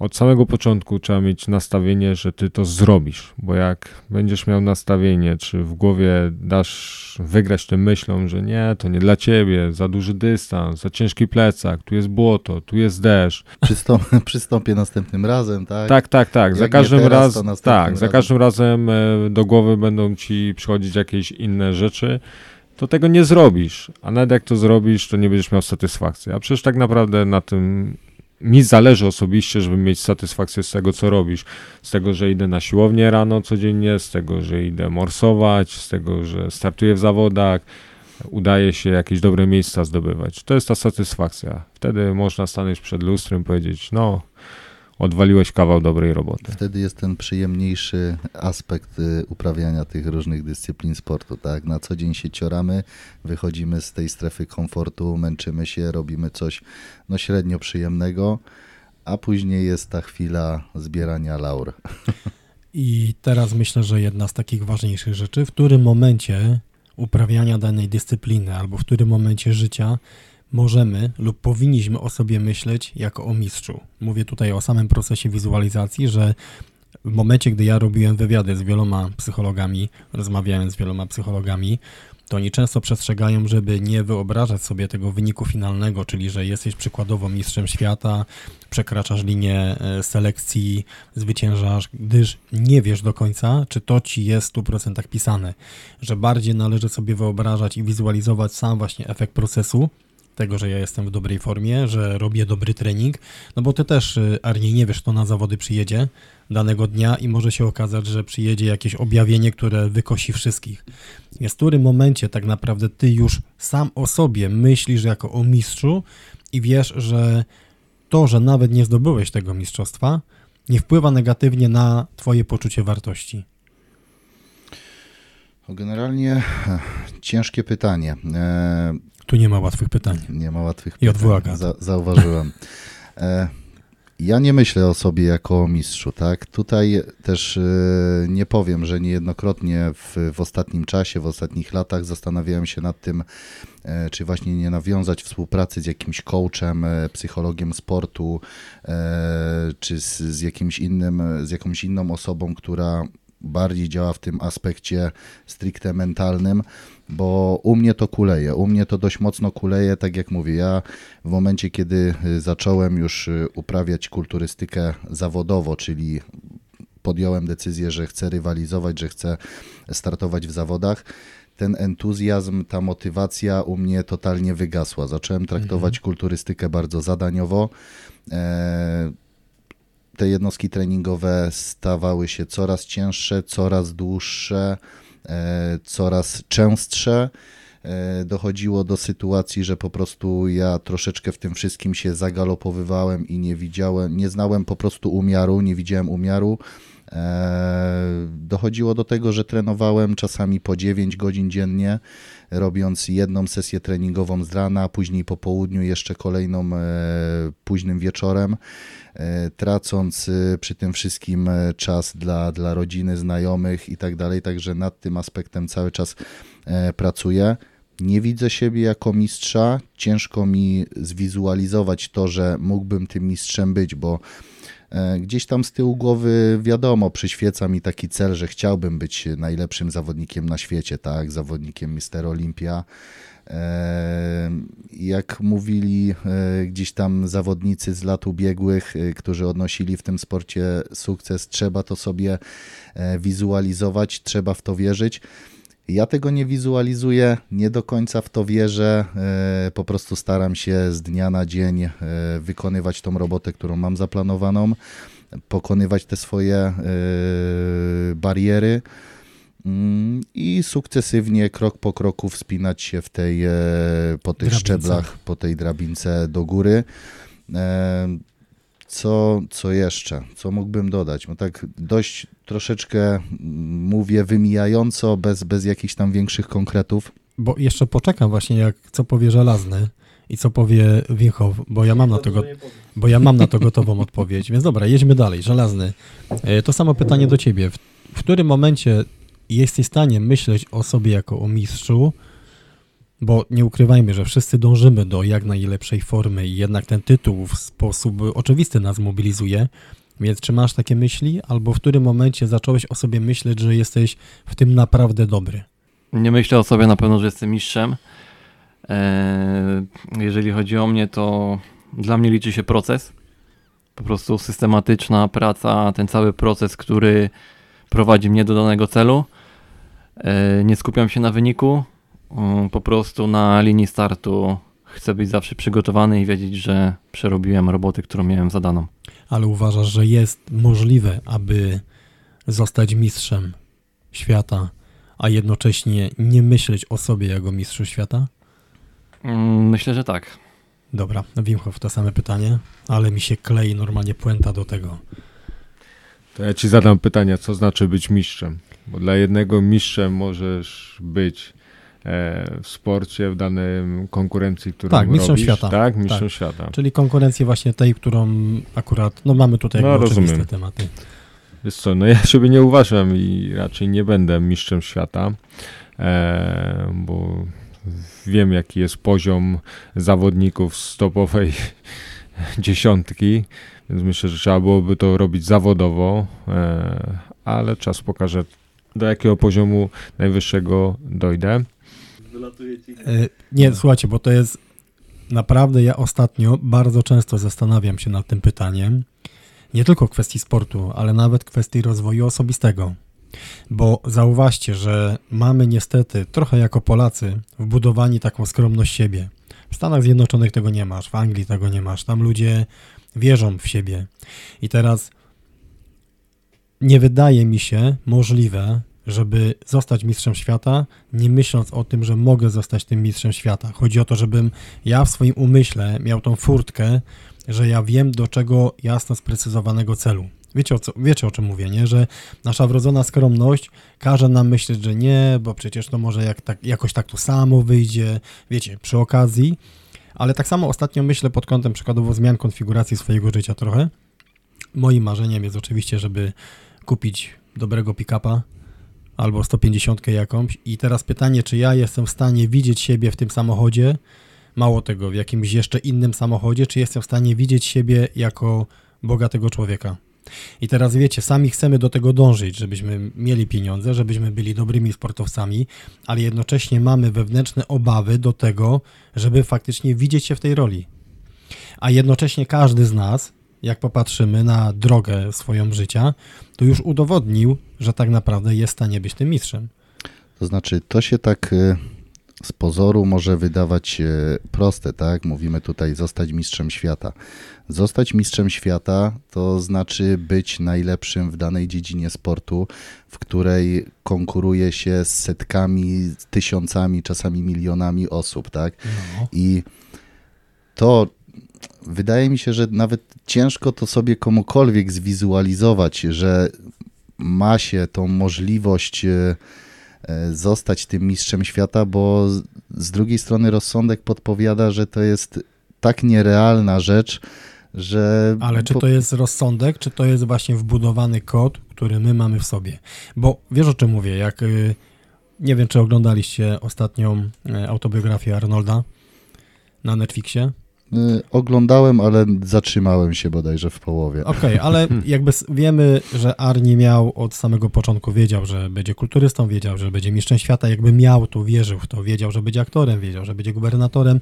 Od samego początku trzeba mieć nastawienie, że ty to zrobisz, bo jak będziesz miał nastawienie, czy w głowie dasz wygrać tym myślą, że nie, to nie dla ciebie, za duży dystans, za ciężki plecak, tu jest błoto, tu jest deszcz. Przystąp, przystąpię następnym razem, tak? Tak, tak, tak. Za Jak każdym teraz, razem, następnym tak, za razem. każdym razem e, do głowy będą ci przychodzić jakieś inne rzeczy. To tego nie zrobisz, a nawet jak to zrobisz, to nie będziesz miał satysfakcji. A przecież tak naprawdę na tym mi zależy osobiście, żeby mieć satysfakcję z tego, co robisz. Z tego, że idę na siłownię rano codziennie, z tego, że idę morsować, z tego, że startuję w zawodach, udaje się jakieś dobre miejsca zdobywać. To jest ta satysfakcja. Wtedy można stanąć przed lustrem i powiedzieć, no, odwaliłeś kawał dobrej roboty. Wtedy jest ten przyjemniejszy aspekt y, uprawiania tych różnych dyscyplin sportu, tak? Na co dzień się cioramy, wychodzimy z tej strefy komfortu, męczymy się, robimy coś no średnio przyjemnego, a później jest ta chwila zbierania laur. I teraz myślę, że jedna z takich ważniejszych rzeczy, w którym momencie uprawiania danej dyscypliny albo w którym momencie życia możemy lub powinniśmy o sobie myśleć jako o mistrzu. Mówię tutaj o samym procesie wizualizacji, że w momencie, gdy ja robiłem wywiady z wieloma psychologami, rozmawiałem z wieloma psychologami, to oni często przestrzegają, żeby nie wyobrażać sobie tego wyniku finalnego, czyli że jesteś przykładowo mistrzem świata, przekraczasz linię e, selekcji, zwyciężasz, gdyż nie wiesz do końca, czy to ci jest w 100% pisane. Że bardziej należy sobie wyobrażać i wizualizować sam właśnie efekt procesu, tego, że ja jestem w dobrej formie, że robię dobry trening, no bo ty też, y, Arniej, nie wiesz, kto na zawody przyjedzie danego dnia i może się okazać, że przyjedzie jakieś objawienie, które wykosi wszystkich. Jest w którym momencie tak naprawdę ty już sam o sobie myślisz jako o mistrzu i wiesz, że to, że nawet nie zdobyłeś tego mistrzostwa, nie wpływa negatywnie na twoje poczucie wartości. Generalnie eh, ciężkie pytanie. Tu nie ma łatwych pytań. Nie ma łatwych I pytań. gada. Za, zauważyłem. E, ja nie myślę o sobie jako o mistrzu, tak? Tutaj też e, nie powiem, że niejednokrotnie w, w ostatnim czasie, w ostatnich latach zastanawiałem się nad tym, e, czy właśnie nie nawiązać współpracy z jakimś coachem, psychologiem sportu, czy z, z jakimś innym, z jakąś inną osobą, która bardziej działa w tym aspekcie stricte mentalnym, bo u mnie to kuleje, u mnie to dość mocno kuleje, tak jak mówię, ja w momencie, kiedy y, zacząłem już y, uprawiać kulturystykę zawodowo, czyli podjąłem decyzję, że chcę rywalizować, że chcę startować w zawodach, ten entuzjazm, ta motywacja u mnie totalnie wygasła. Zacząłem traktować kulturystykę bardzo zadaniowo. E, te jednostki treningowe stawały się coraz cięższe, coraz dłuższe, coraz częstsze. E, Dochodziło do sytuacji, że po prostu ja troszeczkę w tym wszystkim się zagalopowywałem i nie widziałem, nie znałem po prostu umiaru, nie widziałem umiaru. E, Dochodziło do tego, że trenowałem czasami po 9 godzin dziennie, robiąc jedną sesję treningową z rana, później po południu, jeszcze kolejną e, późnym wieczorem e, tracąc e, przy tym wszystkim e, czas dla, dla rodziny, znajomych i tak dalej. Także nad tym aspektem cały czas e, pracuję. Nie widzę siebie jako mistrza. Ciężko mi zwizualizować to, że mógłbym tym mistrzem być, bo e, gdzieś tam z tyłu głowy wiadomo, przyświeca mi taki cel, że chciałbym być najlepszym zawodnikiem na świecie, tak, zawodnikiem Mister Olimpia. E, Jak mówili e, gdzieś tam zawodnicy z lat ubiegłych, e, którzy odnosili w tym sporcie sukces, trzeba to sobie e, wizualizować, trzeba w to wierzyć. Ja tego nie wizualizuję, nie do końca w to wierzę. e, Po prostu staram się z dnia na dzień e, wykonywać tą robotę, którą mam zaplanowaną, pokonywać te swoje e, bariery mm, i sukcesywnie, krok po kroku wspinać się w tej, po tych Drabince. szczeblach, po tej drabince do góry. Co, co jeszcze? Co mógłbym dodać? No tak dość troszeczkę mm, mówię wymijająco, bez, bez jakichś tam większych konkretów. Bo jeszcze poczekam właśnie, jak co powie Żelazny i co powie Winchow, bo ja mam na to, go, bo ja mam na to gotową odpowiedź. Więc dobra, jedźmy dalej. Żelazny, e, to samo pytanie do ciebie. W, w którym momencie jesteś w stanie myśleć o sobie jako o mistrzu, bo nie ukrywajmy, że wszyscy dążymy do jak najlepszej formy i jednak ten tytuł w sposób oczywisty nas mobilizuje. Więc czy masz takie myśli, albo w którym momencie zacząłeś o sobie myśleć, że jesteś w tym naprawdę dobry? Nie myślę o sobie na pewno, że jestem mistrzem. Eee, Jeżeli chodzi o mnie, to dla mnie liczy się proces. Po prostu systematyczna praca, ten cały proces, który prowadzi mnie do danego celu. Eee, Nie skupiam się na wyniku. Mm, Po prostu na linii startu chcę być zawsze przygotowany i wiedzieć, że przerobiłem roboty, którą miałem zadaną. Ale uważasz, że jest możliwe, aby zostać mistrzem świata, a jednocześnie nie myśleć o sobie jako mistrzu świata? Mm, Myślę, że tak. Dobra, Wimchow, to same pytanie, ale mi się klei normalnie puenta do tego. To ja ci zadam pytanie, co znaczy być mistrzem? Bo dla jednego mistrzem możesz być w sporcie, w danym konkurencji, którą Tak, mistrzem robisz. świata. Tak, mistrzem Tak. świata. Czyli konkurencję właśnie tej, którą akurat, no mamy tutaj No, rozumiem. tematy. Wiesz co, no ja siebie nie uważam i raczej nie będę mistrzem świata, e, bo wiem jaki jest poziom zawodników z topowej dziesiątki, więc myślę, że trzeba byłoby to robić zawodowo, e, ale czas pokaże do jakiego poziomu najwyższego dojdę. E, Nie, słuchajcie, bo to jest naprawdę, ja ostatnio bardzo często zastanawiam się nad tym pytaniem, nie tylko kwestii sportu, ale nawet kwestii rozwoju osobistego. Bo zauważcie, że mamy niestety trochę jako Polacy wbudowani taką skromność siebie. W Stanach Zjednoczonych tego nie masz, w Anglii tego nie masz. Tam ludzie wierzą w siebie. I teraz nie wydaje mi się możliwe, żeby zostać mistrzem świata, nie myśląc o tym, że mogę zostać tym mistrzem świata. Chodzi o to, żebym ja w swoim umyśle miał tą furtkę, że ja wiem, do czego jasno sprecyzowanego celu. Wiecie o, co, wiecie o czym mówię, nie? Że nasza wrodzona skromność każe nam myśleć, że nie, bo przecież to może jak, tak, jakoś tak to samo wyjdzie, wiecie, przy okazji. Ale tak samo ostatnio myślę pod kątem przykładowo zmian konfiguracji swojego życia trochę. Moim marzeniem jest oczywiście, żeby kupić dobrego pick-upa albo 150 jakąś. I teraz pytanie, czy ja jestem w stanie widzieć siebie w tym samochodzie, mało tego, w jakimś jeszcze innym samochodzie, czy jestem w stanie widzieć siebie jako bogatego człowieka. I teraz wiecie, sami chcemy do tego dążyć, żebyśmy mieli pieniądze, żebyśmy byli dobrymi sportowcami, ale jednocześnie mamy wewnętrzne obawy do tego, żeby faktycznie widzieć się w tej roli. A jednocześnie każdy z nas, jak popatrzymy na drogę swoją życia, to już udowodnił, że tak naprawdę jest w stanie być tym mistrzem. To znaczy, to się tak y, z pozoru może wydawać e, proste, tak? Mówimy tutaj zostać mistrzem świata. Zostać mistrzem świata to znaczy być najlepszym w danej dziedzinie sportu, w której konkuruje się z setkami, tysiącami, czasami milionami osób, tak? No. I to wydaje mi się, że nawet ciężko to sobie komukolwiek zwizualizować, że ma się tą możliwość e, E, zostać tym mistrzem świata, bo z drugiej strony rozsądek podpowiada, że to jest tak nierealna rzecz, że. Ale czy to jest rozsądek, czy to jest właśnie wbudowany kod, który my mamy w sobie? Bo wiesz o czym mówię, jak y, nie wiem, czy oglądaliście ostatnią e, autobiografię Arnolda na Netflixie. Y, oglądałem, ale zatrzymałem się bodajże w połowie. Okej, okay, ale jakby wiemy, że Arni miał od samego początku, wiedział, że będzie kulturystą, wiedział, że będzie mistrzem świata, jakby miał to, wierzył w to, wiedział, że będzie aktorem, wiedział, że będzie gubernatorem.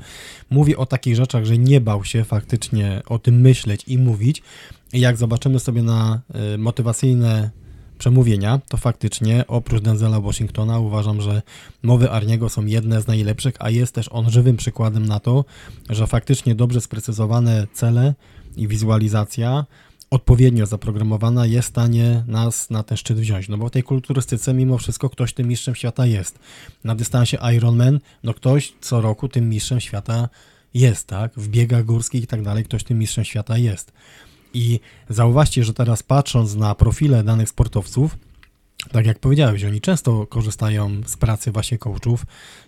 Mówi o takich rzeczach, że nie bał się faktycznie o tym myśleć i mówić. I jak zobaczymy sobie na y, motywacyjne przemówienia, to faktycznie oprócz Denzela Washingtona uważam, że mowy Arniego są jedne z najlepszych, a jest też on żywym przykładem na to, że faktycznie dobrze sprecyzowane cele i wizualizacja odpowiednio zaprogramowana jest w stanie nas na ten szczyt wziąć. No bo w tej kulturystyce mimo wszystko ktoś tym mistrzem świata jest. Na dystansie Ironman, no ktoś co roku tym mistrzem świata jest, tak? W biegach górskich i tak dalej ktoś tym mistrzem świata jest. I zauważcie, że teraz patrząc na profile danych sportowców, tak jak powiedziałeś, oni często korzystają z pracy właśnie coachów,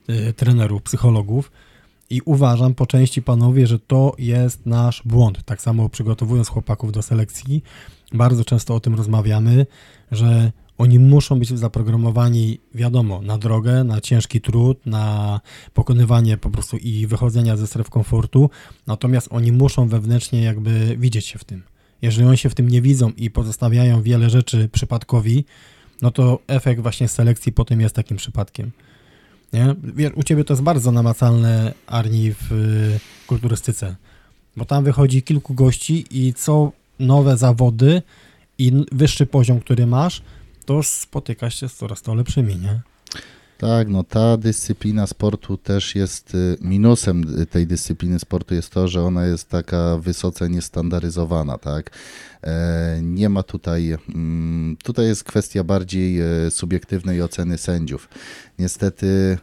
yy, trenerów, psychologów i uważam po części panowie, że to jest nasz błąd. Tak samo przygotowując chłopaków do selekcji, bardzo często o tym rozmawiamy, że oni muszą być zaprogramowani, wiadomo, na drogę, na ciężki trud, na pokonywanie po prostu i wychodzenia ze stref komfortu, natomiast oni muszą wewnętrznie jakby widzieć się w tym. Jeżeli oni się w tym nie widzą i pozostawiają wiele rzeczy przypadkowi, no to efekt właśnie selekcji potem jest takim przypadkiem. Nie? U ciebie to jest bardzo namacalne, Arni, w y, kulturystyce, bo tam wychodzi kilku gości i co nowe zawody i wyższy poziom, który masz, to spotykasz się z coraz to lepszymi, nie? Tak, no ta dyscyplina sportu też jest y, minusem tej dyscypliny sportu jest to, że ona jest taka wysoce niestandaryzowana, tak? E, nie ma tutaj, mm, tutaj jest kwestia bardziej e, subiektywnej oceny sędziów. Niestety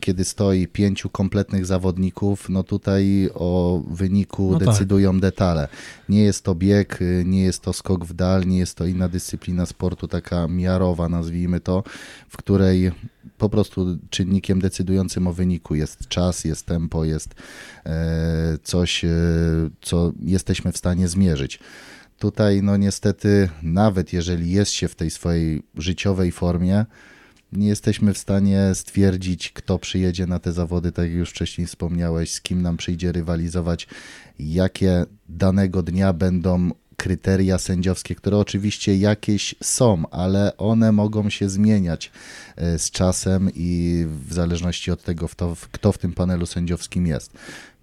kiedy stoi pięciu kompletnych zawodników, no tutaj o wyniku no tak. decydują tak. detale. Nie jest to bieg, y, nie jest to skok w dal, nie jest to inna dyscyplina sportu, taka miarowa, nazwijmy to, w której po prostu czynnikiem decydującym o wyniku jest czas, jest tempo, jest e, coś, e, co jesteśmy w stanie zmierzyć. Tutaj, no niestety, nawet jeżeli jest się w tej swojej życiowej formie, nie jesteśmy w stanie stwierdzić, kto przyjedzie na te zawody, tak jak już wcześniej wspomniałeś, z kim nam przyjdzie rywalizować, jakie danego dnia będą kryteria sędziowskie, które oczywiście jakieś są, ale one mogą się zmieniać e, z czasem i w zależności od tego, kto w tym panelu sędziowskim jest.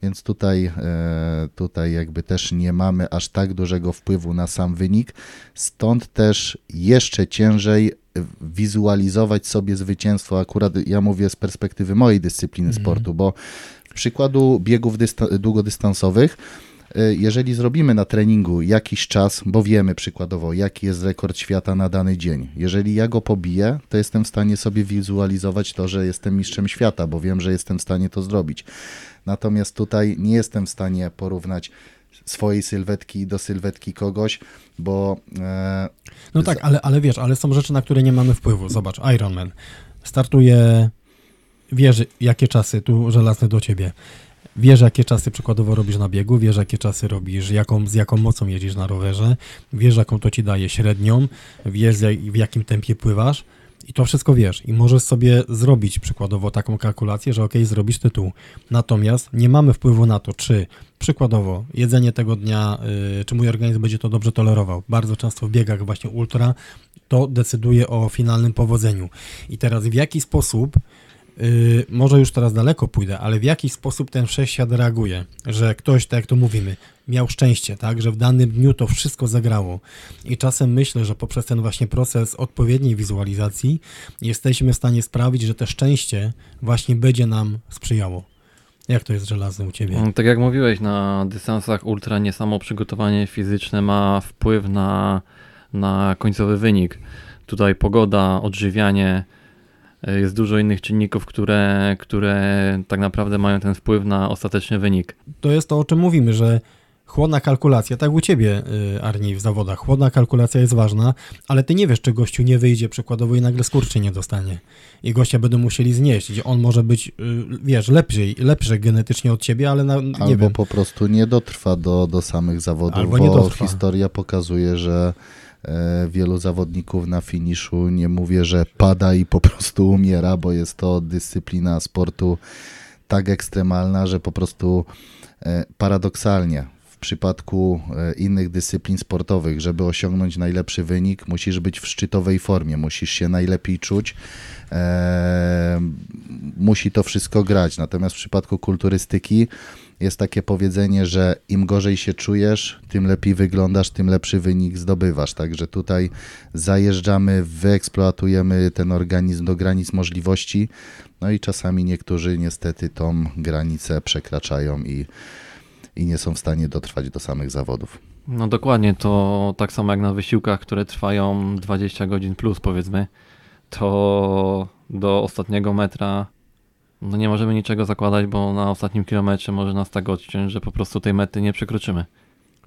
Więc tutaj, e, tutaj jakby też nie mamy aż tak dużego wpływu na sam wynik, stąd też jeszcze ciężej wizualizować sobie zwycięstwo. Akurat ja mówię z perspektywy mojej dyscypliny mm. sportu, bo Przykładu biegów dysta- długodystansowych. Y, Jeżeli zrobimy na treningu jakiś czas, bo wiemy przykładowo, jaki jest rekord świata na dany dzień, jeżeli ja go pobiję, to jestem w stanie sobie wizualizować to, że jestem mistrzem świata, bo wiem, że jestem w stanie to zrobić. Natomiast tutaj nie jestem w stanie porównać swojej sylwetki do sylwetki kogoś, bo e, No tak, ale, ale wiesz, ale są rzeczy, na które nie mamy wpływu. Zobacz, Ironman startuje, wiesz jakie czasy, tu żelazny do ciebie, wiesz jakie czasy przykładowo robisz na biegu, wiesz jakie czasy robisz, jaką, z jaką mocą jedziesz na rowerze, wiesz jaką to ci daje średnią, wiesz w jakim tempie pływasz i to wszystko wiesz i możesz sobie zrobić przykładowo taką kalkulację, że ok, zrobisz tytuł. Natomiast nie mamy wpływu na to, czy przykładowo jedzenie tego dnia, y, czy mój organizm będzie to dobrze tolerował. Bardzo często w biegach właśnie ultra to decyduje o finalnym powodzeniu. I teraz w jaki sposób, y, może już teraz daleko pójdę, ale w jaki sposób ten wszechświat reaguje, że ktoś, tak jak to mówimy, miał szczęście, tak, że w danym dniu to wszystko zagrało. I czasem myślę, że poprzez ten właśnie proces odpowiedniej wizualizacji jesteśmy w stanie sprawić, że te szczęście właśnie będzie nam sprzyjało. Jak to jest żelazne u Ciebie? Tak jak mówiłeś, na dystansach ultra nie samo przygotowanie fizyczne ma wpływ na, na końcowy wynik. Tutaj pogoda, odżywianie, jest dużo innych czynników, które, które tak naprawdę mają ten wpływ na ostateczny wynik. to jest to, o czym mówimy, że chłodna kalkulacja, tak u ciebie, y, Arni, w zawodach, chłodna kalkulacja jest ważna, ale ty nie wiesz, czy gościu nie wyjdzie przykładowo i nagle skurczy nie dostanie. I gościa będą musieli znieść, gdzie on może być, y, wiesz, lepszy, lepszy genetycznie od ciebie, ale na, nie albo wiem. po prostu nie dotrwa do, do samych zawodów, Albo bo historia pokazuje, że e, wielu zawodników na finiszu, nie mówię, że pada i po prostu umiera, bo jest to dyscyplina sportu tak ekstremalna, że po prostu e, paradoksalnie w przypadku e, innych dyscyplin sportowych, żeby osiągnąć najlepszy wynik, musisz być w szczytowej formie, musisz się najlepiej czuć, e, musi to wszystko grać. Natomiast w przypadku kulturystyki jest takie powiedzenie, że im gorzej się czujesz, tym lepiej wyglądasz, tym lepszy wynik zdobywasz. Także tutaj zajeżdżamy, wyeksploatujemy ten organizm do granic możliwości. No i czasami niektórzy niestety tą granicę przekraczają i, i nie są w stanie dotrwać do samych zawodów. No dokładnie, to tak samo jak na wysiłkach, które trwają 20 godzin plus powiedzmy, to do ostatniego metra no nie możemy niczego zakładać, bo na ostatnim kilometrze może nas tak odciąć, że po prostu tej mety nie przekroczymy.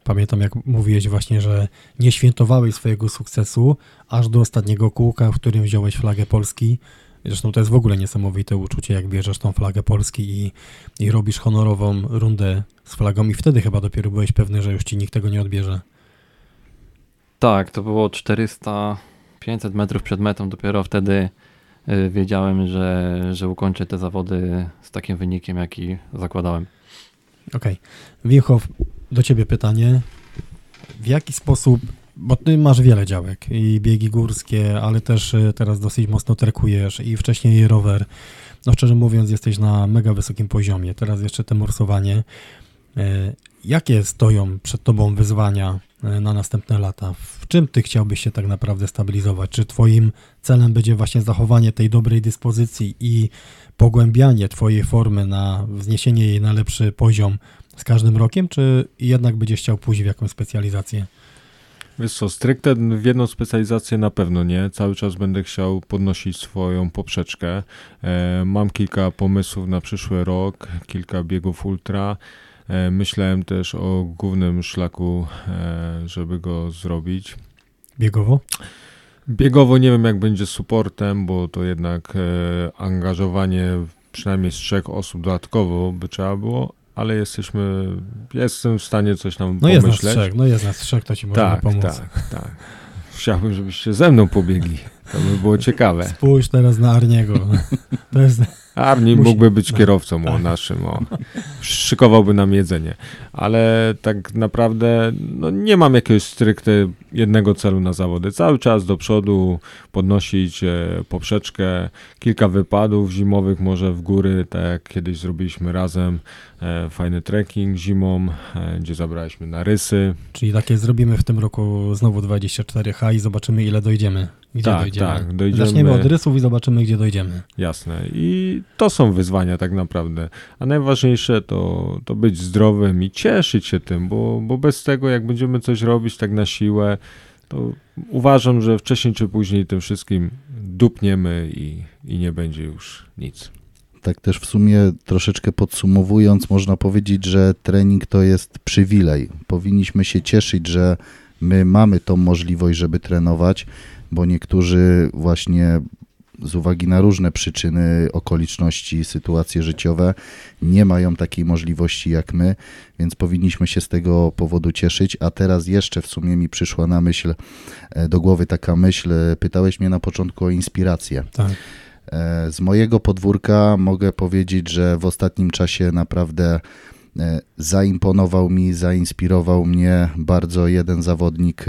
Pamiętam, jak mówiłeś właśnie, że nie świętowałeś swojego sukcesu aż do ostatniego kółka, w którym wziąłeś flagę Polski. Zresztą to jest w ogóle niesamowite uczucie, jak bierzesz tą flagę Polski i, i robisz honorową rundę z flagą i wtedy chyba dopiero byłeś pewny, że już ci nikt tego nie odbierze. Tak, to było 400, 500 metrów przed metą, dopiero wtedy wiedziałem, że, że ukończę te zawody z takim wynikiem, jaki zakładałem. Okej. Winchow, do ciebie pytanie. W jaki sposób, bo ty masz wiele działek i biegi górskie, ale też y, teraz dosyć mocno trekujesz i wcześniej rower. No szczerze mówiąc, jesteś na mega wysokim poziomie. Teraz jeszcze te morsowanie. Y, Jakie stoją przed tobą wyzwania y, na następne lata? W czym ty chciałbyś się tak naprawdę stabilizować? Czy twoim celem będzie właśnie zachowanie tej dobrej dyspozycji i pogłębianie twojej formy na wzniesienie jej na lepszy poziom z każdym rokiem, czy jednak będziesz chciał pójść w jakąś specjalizację? Wiesz co, stricte w jedną specjalizację na pewno nie. Cały czas będę chciał podnosić swoją poprzeczkę. E, mam kilka pomysłów na przyszły rok, kilka biegów ultra. E, myślałem też o głównym szlaku, e, żeby go zrobić. Biegowo? Biegowo nie wiem jak będzie z supportem, bo to jednak e, angażowanie przynajmniej z trzech osób dodatkowo by trzeba było, ale jesteśmy, jestem w stanie coś tam No jest nas pomyśleć. trzech, no jest nas trzech, to ci możemy tak, pomóc. tak, tak. Chciałbym, żebyście ze mną pobiegli. To by było ciekawe. Spójrz teraz na Arniego. To jest, Arni Musi- mógłby być no, kierowcą o tak. naszym, o. Szykowałby nam jedzenie. Ale tak naprawdę no, nie mam jakiegoś stricte jednego celu na zawody. Cały czas do przodu podnosić e, poprzeczkę, kilka wypadów zimowych może w góry, tak jak kiedyś zrobiliśmy razem. E, fajny trekking zimą, e, gdzie zabraliśmy na rysy. czyli takie zrobimy w tym roku znowu 24H i zobaczymy ile dojdziemy. gdzie Tak, dojdziemy. tak, dojdziemy- Zaczniemy od rysów i zobaczymy, gdzie dojdziemy. Jasne. I to są wyzwania tak naprawdę. A najważniejsze to, to być zdrowym i cieszyć się tym, bo, bo bez tego, jak będziemy coś robić tak na siłę, to uważam, że wcześniej czy później tym wszystkim dupniemy i, i nie będzie już nic. Tak też w sumie troszeczkę podsumowując, można powiedzieć, że trening to jest przywilej. Powinniśmy się cieszyć, że my mamy tą możliwość, żeby trenować, bo niektórzy właśnie z uwagi na różne przyczyny, okoliczności, sytuacje życiowe nie mają takiej możliwości jak my, więc powinniśmy się z tego powodu cieszyć. A teraz jeszcze w sumie mi przyszła na myśl, e, do głowy taka myśl, pytałeś mnie na początku o inspirację. Tak. E, Z mojego podwórka mogę powiedzieć, że w ostatnim czasie naprawdę e, zaimponował mi, zainspirował mnie bardzo jeden zawodnik e,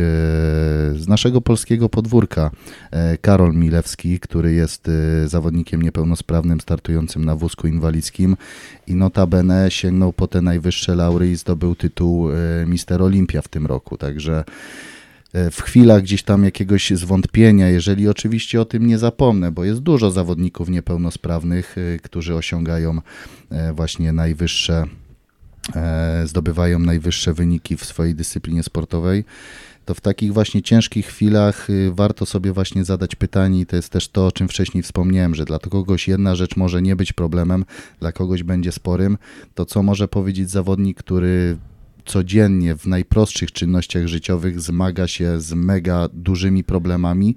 z naszego polskiego podwórka, Karol Milewski, który jest zawodnikiem niepełnosprawnym startującym na wózku inwalidzkim i notabene sięgnął po te najwyższe laury i zdobył tytuł Mister Olimpia w tym roku, także w chwilach gdzieś tam jakiegoś zwątpienia, jeżeli oczywiście o tym nie zapomnę, bo jest dużo zawodników niepełnosprawnych, e, którzy osiągają e, właśnie najwyższe, e, zdobywają najwyższe wyniki w swojej dyscyplinie sportowej, to w takich właśnie ciężkich chwilach warto sobie właśnie zadać pytanie i to jest też to, o czym wcześniej wspomniałem, że dla kogoś jedna rzecz może nie być problemem, dla kogoś będzie sporym, to co może powiedzieć zawodnik, który codziennie w najprostszych czynnościach życiowych zmaga się z mega dużymi problemami,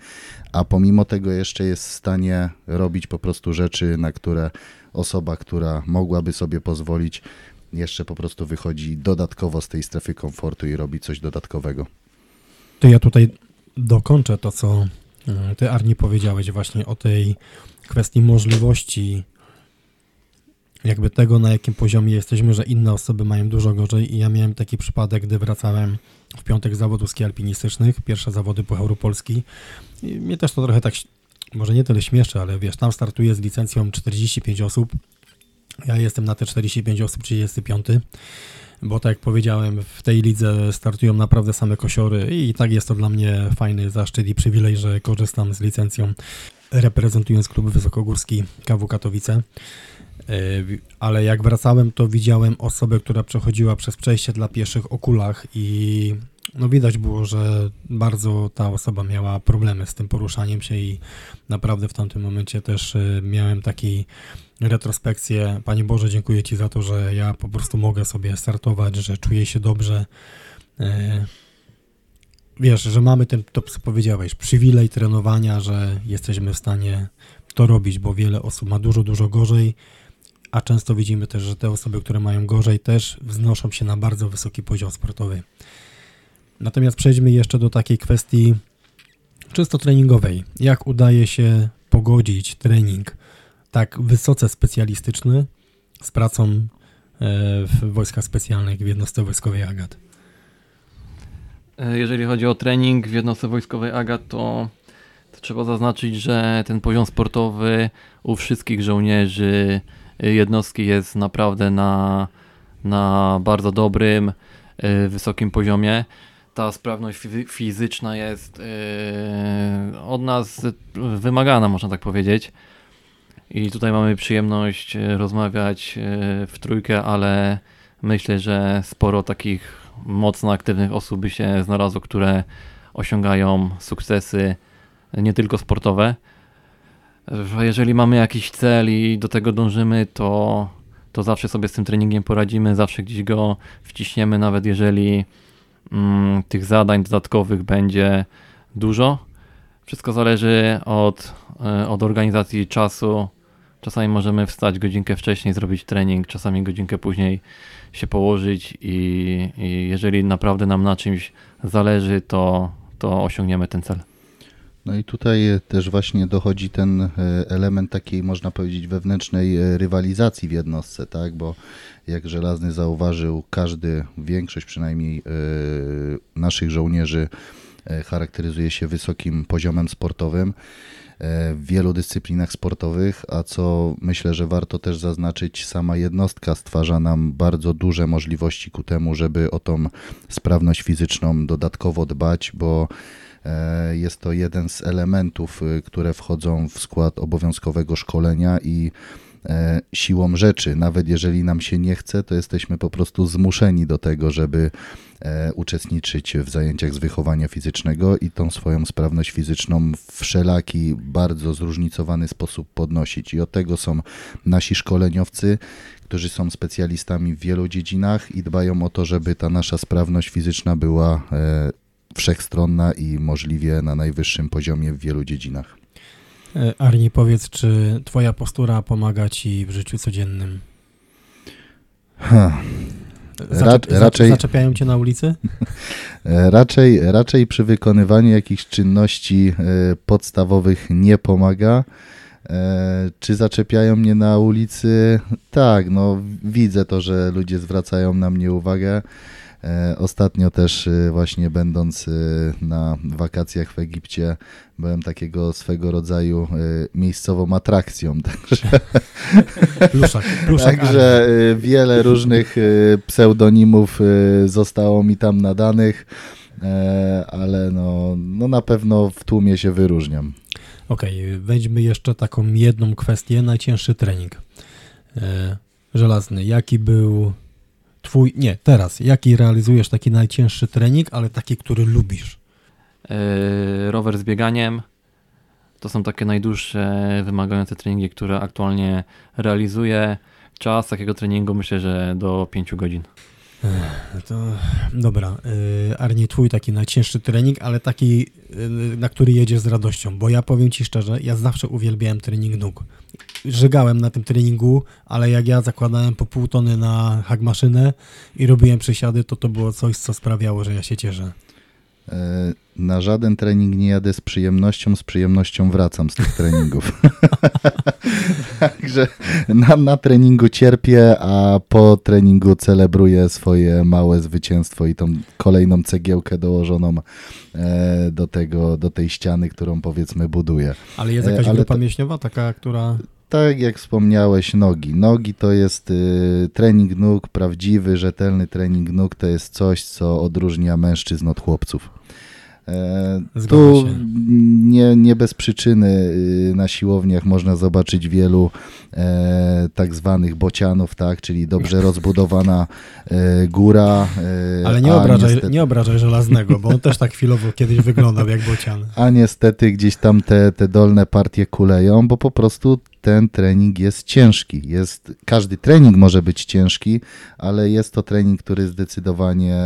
a pomimo tego jeszcze jest w stanie robić po prostu rzeczy, na które osoba, która mogłaby sobie pozwolić, jeszcze po prostu wychodzi dodatkowo z tej strefy komfortu i robi coś dodatkowego. To ja tutaj dokończę to, co e, ty, Arni, powiedziałeś właśnie o tej kwestii możliwości jakby tego, na jakim poziomie jesteśmy, że inne osoby mają dużo gorzej. I ja miałem taki przypadek, gdy wracałem w piątek z zawodów ski alpinistycznych, pierwsze zawody Pucharu Polski. I mnie też to trochę tak, może nie tyle śmieszy, ale wiesz, tam startuje z licencją 45 osób, ja jestem na te 45 osób 35, bo tak jak powiedziałem, w tej lidze startują naprawdę same kosiory i tak jest to dla mnie fajny zaszczyt i przywilej, że korzystam z licencją reprezentując klub wysokogórski KW Katowice. Yy, Ale jak wracałem, to widziałem osobę, która przechodziła przez przejście dla pieszych o kulach i no widać było, że bardzo ta osoba miała problemy z tym poruszaniem się i naprawdę w tamtym momencie też yy, miałem taki retrospekcję. Panie Boże, dziękuję Ci za to, że ja po prostu mogę sobie startować, że czuję się dobrze. Yy, Wiesz, że mamy ten, to co powiedziałeś, przywilej trenowania, że jesteśmy w stanie to robić, bo wiele osób ma dużo, dużo gorzej, a często widzimy też, że te osoby, które mają gorzej, też wznoszą się na bardzo wysoki poziom sportowy. Natomiast przejdźmy jeszcze do takiej kwestii czysto treningowej. Jak udaje się pogodzić trening tak wysoce specjalistyczny z pracą e, w wojskach specjalnych w jednostce wojskowej AGAT? E, Jeżeli chodzi o trening w jednostce wojskowej AGAT, to, to trzeba zaznaczyć, że ten poziom sportowy u wszystkich żołnierzy jednostki jest naprawdę na, na bardzo dobrym, y, wysokim poziomie. Ta sprawność fizy- fizyczna jest y, od nas wymagana, można tak powiedzieć. I tutaj mamy przyjemność y, rozmawiać w trójkę, ale myślę, że sporo takich mocno aktywnych osób by się znalazło, które osiągają sukcesy nie tylko sportowe. Że Jeżeli mamy jakiś cel i do tego dążymy, to, to zawsze sobie z tym treningiem poradzimy, zawsze gdzieś go wciśniemy, nawet jeżeli mm, tych zadań dodatkowych będzie dużo. Wszystko zależy od, e, od organizacji czasu. Czasami możemy wstać godzinkę wcześniej, zrobić trening, czasami godzinkę później się położyć i, i jeżeli naprawdę nam na czymś zależy, to, to osiągniemy ten cel. No i tutaj e, też właśnie dochodzi ten e, element takiej, można powiedzieć, wewnętrznej e, rywalizacji w jednostce, tak? Bo jak Żelazny zauważył, każdy, większość przynajmniej naszych żołnierzy charakteryzuje się wysokim poziomem sportowym w wielu dyscyplinach sportowych, a co myślę, że warto też zaznaczyć, sama jednostka stwarza nam bardzo duże możliwości ku temu, żeby o tą sprawność fizyczną dodatkowo dbać, bo Jest to jeden z elementów, y, które wchodzą w skład obowiązkowego szkolenia i e, siłą rzeczy, nawet jeżeli nam się nie chce, to jesteśmy po prostu zmuszeni do tego, żeby e, uczestniczyć w zajęciach z wychowania fizycznego i tą swoją sprawność fizyczną w wszelaki, bardzo zróżnicowany sposób podnosić. I od tego są nasi szkoleniowcy, którzy są specjalistami w wielu dziedzinach i dbają o to, żeby ta nasza sprawność fizyczna była e, wszechstronna i możliwie na najwyższym poziomie w wielu dziedzinach. E, Arni, powiedz, czy twoja postura pomaga ci w życiu codziennym? Ha. Zaczep- Ra- raczej- Zaczepiają cię na ulicy? Raczej, raczej przy wykonywaniu jakichś czynności e, podstawowych nie pomaga. E, Czy zaczepiają mnie na ulicy? Tak, no widzę to, że ludzie zwracają na mnie uwagę. E, Ostatnio też e, właśnie będąc e, na wakacjach w Egipcie byłem takiego swego rodzaju miejscową atrakcją. Także Pluszak, pluszak. Także wiele różnych pseudonimów zostało mi tam nadanych, ale no, no na pewno w tłumie się wyróżniam. Okej, weźmy jeszcze taką jedną kwestię, najcięższy trening. Żelazny, jaki był twój, nie, teraz, jaki realizujesz taki najcięższy trening, ale taki, który lubisz? Yy, rower z bieganiem. To są takie najdłuższe, wymagające treningi, które aktualnie realizuję. Czas takiego treningu myślę, że do 5 godzin. To dobra, y, Arnie, twój taki najcięższy trening, ale taki, y, na który jedziesz z radością, bo ja powiem ci szczerze, ja zawsze uwielbiałem trening nóg. Żygałem na tym treningu, ale jak ja zakładałem po pół tony na hagmaszynę i robiłem przysiady, to to było coś, co sprawiało, że ja się cieszę. E, Na żaden trening nie jadę z przyjemnością, z przyjemnością wracam z tych treningów. Także na, na treningu cierpię, a po treningu celebruję swoje małe zwycięstwo i tą kolejną cegiełkę dołożoną e, do, tego, do tej ściany, którą powiedzmy buduję. Ale jest E, jakaś ale grupa to- mięśniowa, taka, która... Tak jak wspomniałeś, nogi. Nogi to jest y, trening nóg, prawdziwy, rzetelny trening nóg to jest coś, co odróżnia mężczyzn od chłopców. E, tu się. nie, nie bez przyczyny y, na siłowniach można zobaczyć wielu e, tak zwanych bocianów, tak, czyli dobrze rozbudowana e, góra. e, Ale nie obrażaj, niestety- nie obrażaj żelaznego, bo on też tak chwilowo kiedyś wyglądał jak bocian. a niestety gdzieś tam te, te dolne partie kuleją, bo po prostu ten trening jest ciężki. Jest, każdy trening może być ciężki, ale jest to trening, który zdecydowanie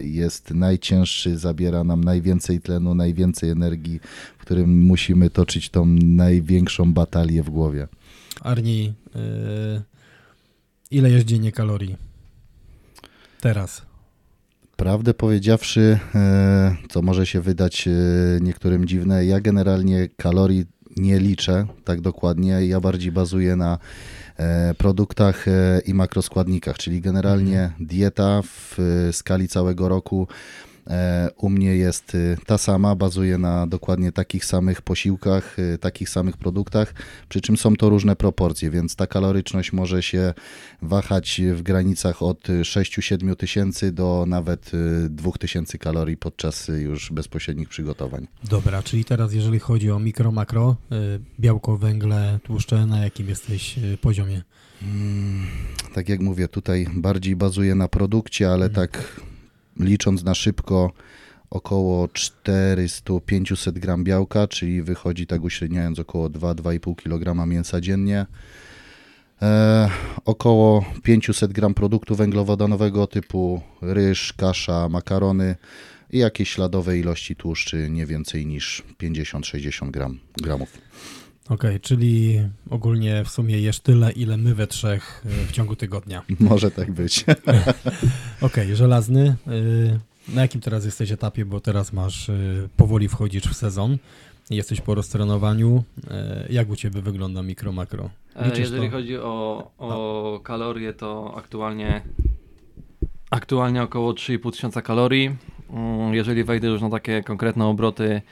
jest najcięższy, zabiera nam najwięcej tlenu, najwięcej energii, w którym musimy toczyć tą największą batalię w głowie. Arni, y, ile jest dziennie kalorii? Teraz. Prawdę powiedziawszy, e, co może się wydać e, niektórym dziwne, ja generalnie kalorii nie liczę tak dokładnie. Ja bardziej bazuję na e, produktach e, i makroskładnikach, czyli generalnie dieta w e, skali całego roku u mnie jest e, ta sama, bazuje na dokładnie takich samych posiłkach, e, takich samych produktach, przy czym są to różne proporcje, więc ta kaloryczność może się wahać w granicach od 6-7 tysięcy do nawet y, 2000 kalorii podczas y, już bezpośrednich przygotowań. Dobra, czyli teraz jeżeli chodzi o mikro, makro, y, białko, węgle, tłuszcze, na jakim jesteś y, poziomie? Mm, Tak jak mówię, tutaj bardziej bazuję na produkcie, ale Mhm. tak licząc na szybko około 400-500 gram białka, czyli wychodzi tak uśredniając około 2-2,5 kg mięsa dziennie. E, około 500 gram produktu węglowodanowego typu ryż, kasza, makarony i jakieś śladowe ilości tłuszczy nie więcej niż 50-60 gram, gramów. Okej, czyli ogólnie w sumie jesz tyle, ile my we trzech y, w ciągu tygodnia. Może tak być. Okej, żelazny, y, na jakim teraz jesteś etapie, bo teraz masz, y, powoli wchodzisz w sezon, jesteś po roztrenowaniu, jak u Ciebie wygląda mikro, makro? E, Liczysz Jeżeli to? chodzi o, o kalorie, to aktualnie aktualnie około 3,5 tysiąca kalorii. Mm, Jeżeli wejdę już na takie konkretne obroty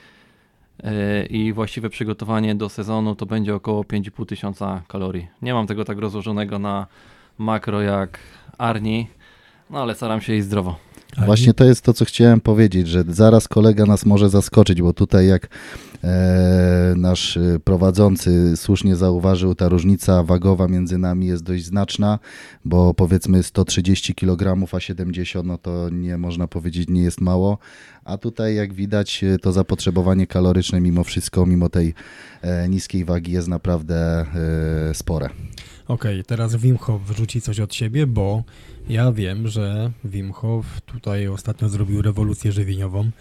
i właściwe przygotowanie do sezonu, to będzie około 5,5 tysiąca kalorii. Nie mam tego tak rozłożonego na makro jak Arni, no ale staram się iść zdrowo. Ale Właśnie to jest to, co chciałem powiedzieć, że zaraz kolega nas może zaskoczyć, bo tutaj jak e, nasz e, prowadzący słusznie zauważył, ta różnica wagowa między nami jest dość znaczna, bo powiedzmy 130 kg, a 70, no to nie można powiedzieć, nie jest mało, a tutaj jak widać e, to zapotrzebowanie kaloryczne mimo wszystko, mimo tej e, niskiej wagi jest naprawdę e, spore. Okej, teraz Wim Hof wrzuci coś od siebie, bo ja wiem, że Wim Hof tutaj ostatnio zrobił rewolucję żywieniową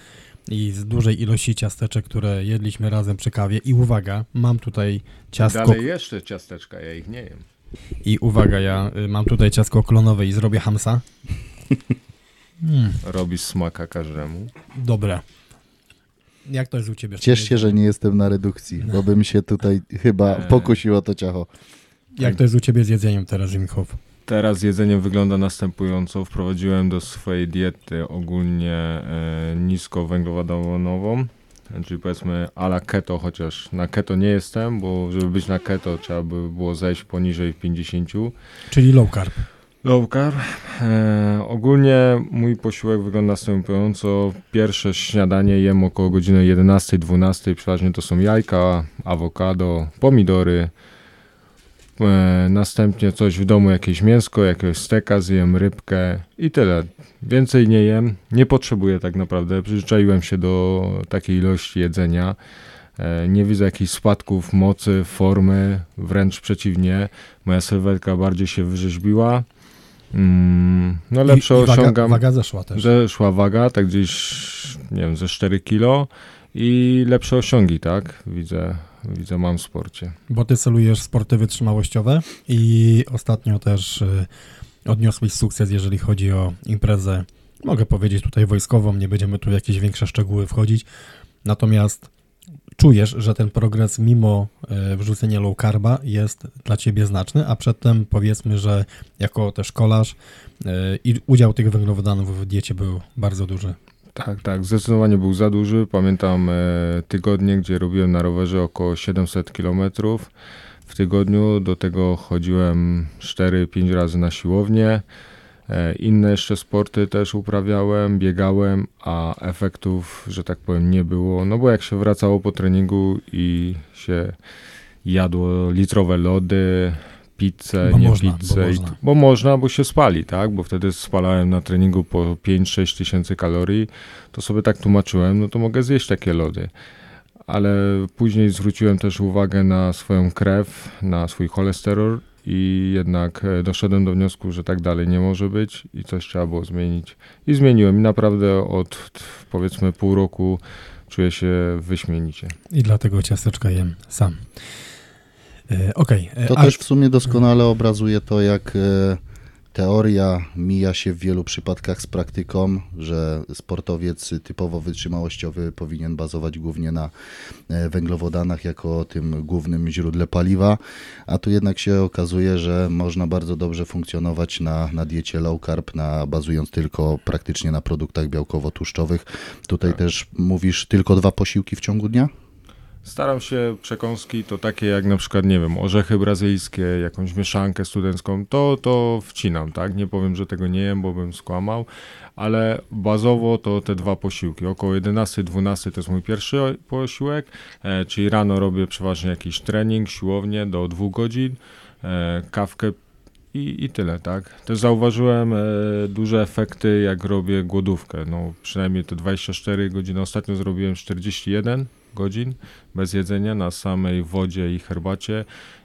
i z dużej ilości ciasteczek, które jedliśmy razem przy kawie i uwaga, mam tutaj ciastko Dalej jeszcze ciasteczka, ja ich nie jem. i uwaga, ja y, mam tutaj ciastko klonowe i zrobię hamsa. Mm, Robi smaka każdemu. dobre. Jak to jest u ciebie? Ciesz się, że nie jestem na redukcji, bo bym się tutaj chyba pokusił o to ciacho. Jak to jest u ciebie z jedzeniem teraz, Wim Hof? Teraz jedzenie wygląda następująco. Wprowadziłem do swojej diety ogólnie e, niskowęglowodanową, czyli powiedzmy ala keto, chociaż na keto nie jestem, bo żeby być na keto trzeba by było zejść poniżej 50. Czyli low carb. Low carb. E, ogólnie mój posiłek wygląda następująco. Pierwsze śniadanie jem około godziny 11-12. Przeważnie to są jajka, awokado, pomidory. E, następnie coś w domu, jakieś mięsko, jakiegoś steka, zjem rybkę i tyle. Więcej nie jem. Nie potrzebuję tak naprawdę. Przyzwyczaiłem się do takiej ilości jedzenia. E, Nie widzę jakichś spadków mocy, formy, wręcz przeciwnie. Moja sylwetka bardziej się wyrzeźbiła. Mm, no lepsze I, i waga, osiągam. waga zeszła też. Że szła waga, tak gdzieś, nie wiem, ze 4 kilo i lepsze osiągi, tak? Widzę, widzę mam w sporcie. Bo ty celujesz sporty wytrzymałościowe i ostatnio też y, odniosłeś sukces, jeżeli chodzi o imprezę, mogę powiedzieć tutaj wojskową, nie będziemy tu w jakieś większe szczegóły wchodzić, natomiast czujesz, że ten progres mimo y, wrzucenia low carba jest dla ciebie znaczny, a przedtem powiedzmy, że jako też kolarz y, i udział tych węglowodanów w diecie był bardzo duży. Tak, tak, zdecydowanie był za duży. Pamiętam e, tygodnie, gdzie robiłem na rowerze około 700 km w tygodniu. Do tego chodziłem 4-5 razy na siłownię. E, inne jeszcze sporty też uprawiałem, biegałem, a efektów, że tak powiem, nie było. No bo jak się wracało po treningu i się jadło litrowe lody, pizzę, Bo nie można, bo pizzę. i można. Bo można, bo się spali, tak? Bo wtedy spalałem na treningu po 5-6 tysięcy kalorii, to sobie tak tłumaczyłem, no to mogę zjeść takie lody. Ale później zwróciłem też uwagę na swoją krew, na swój cholesterol i jednak e, doszedłem do wniosku, że tak dalej nie może być i coś trzeba było zmienić. I zmieniłem i naprawdę od powiedzmy pół roku czuję się wyśmienicie. I dlatego ciasteczka jem sam. E, Okej. e, To Ar- też w sumie doskonale obrazuje to, jak e, teoria mija się w wielu przypadkach z praktyką, że sportowiec typowo wytrzymałościowy powinien bazować głównie na węglowodanach jako tym głównym źródle paliwa, a tu jednak się okazuje, że można bardzo dobrze funkcjonować na, na diecie low carb, na, bazując tylko praktycznie na produktach białkowo-tłuszczowych. Tutaj Tak. też mówisz tylko dwa posiłki w ciągu dnia? Staram się przekąski to takie jak na przykład, nie wiem, orzechy brazylijskie, jakąś mieszankę studencką, to, to wcinam, tak? Nie powiem, że tego nie jem, bo bym skłamał, ale bazowo to te dwa posiłki. Około 11-12 to jest mój pierwszy posiłek, e, czyli rano robię przeważnie jakiś trening, siłownię do dwóch godzin, e, kawkę i, i tyle, tak? Też zauważyłem e, duże efekty, jak robię głodówkę. No, przynajmniej te 24 godziny. Ostatnio zrobiłem 41 godzin bez jedzenia na samej wodzie i herbacie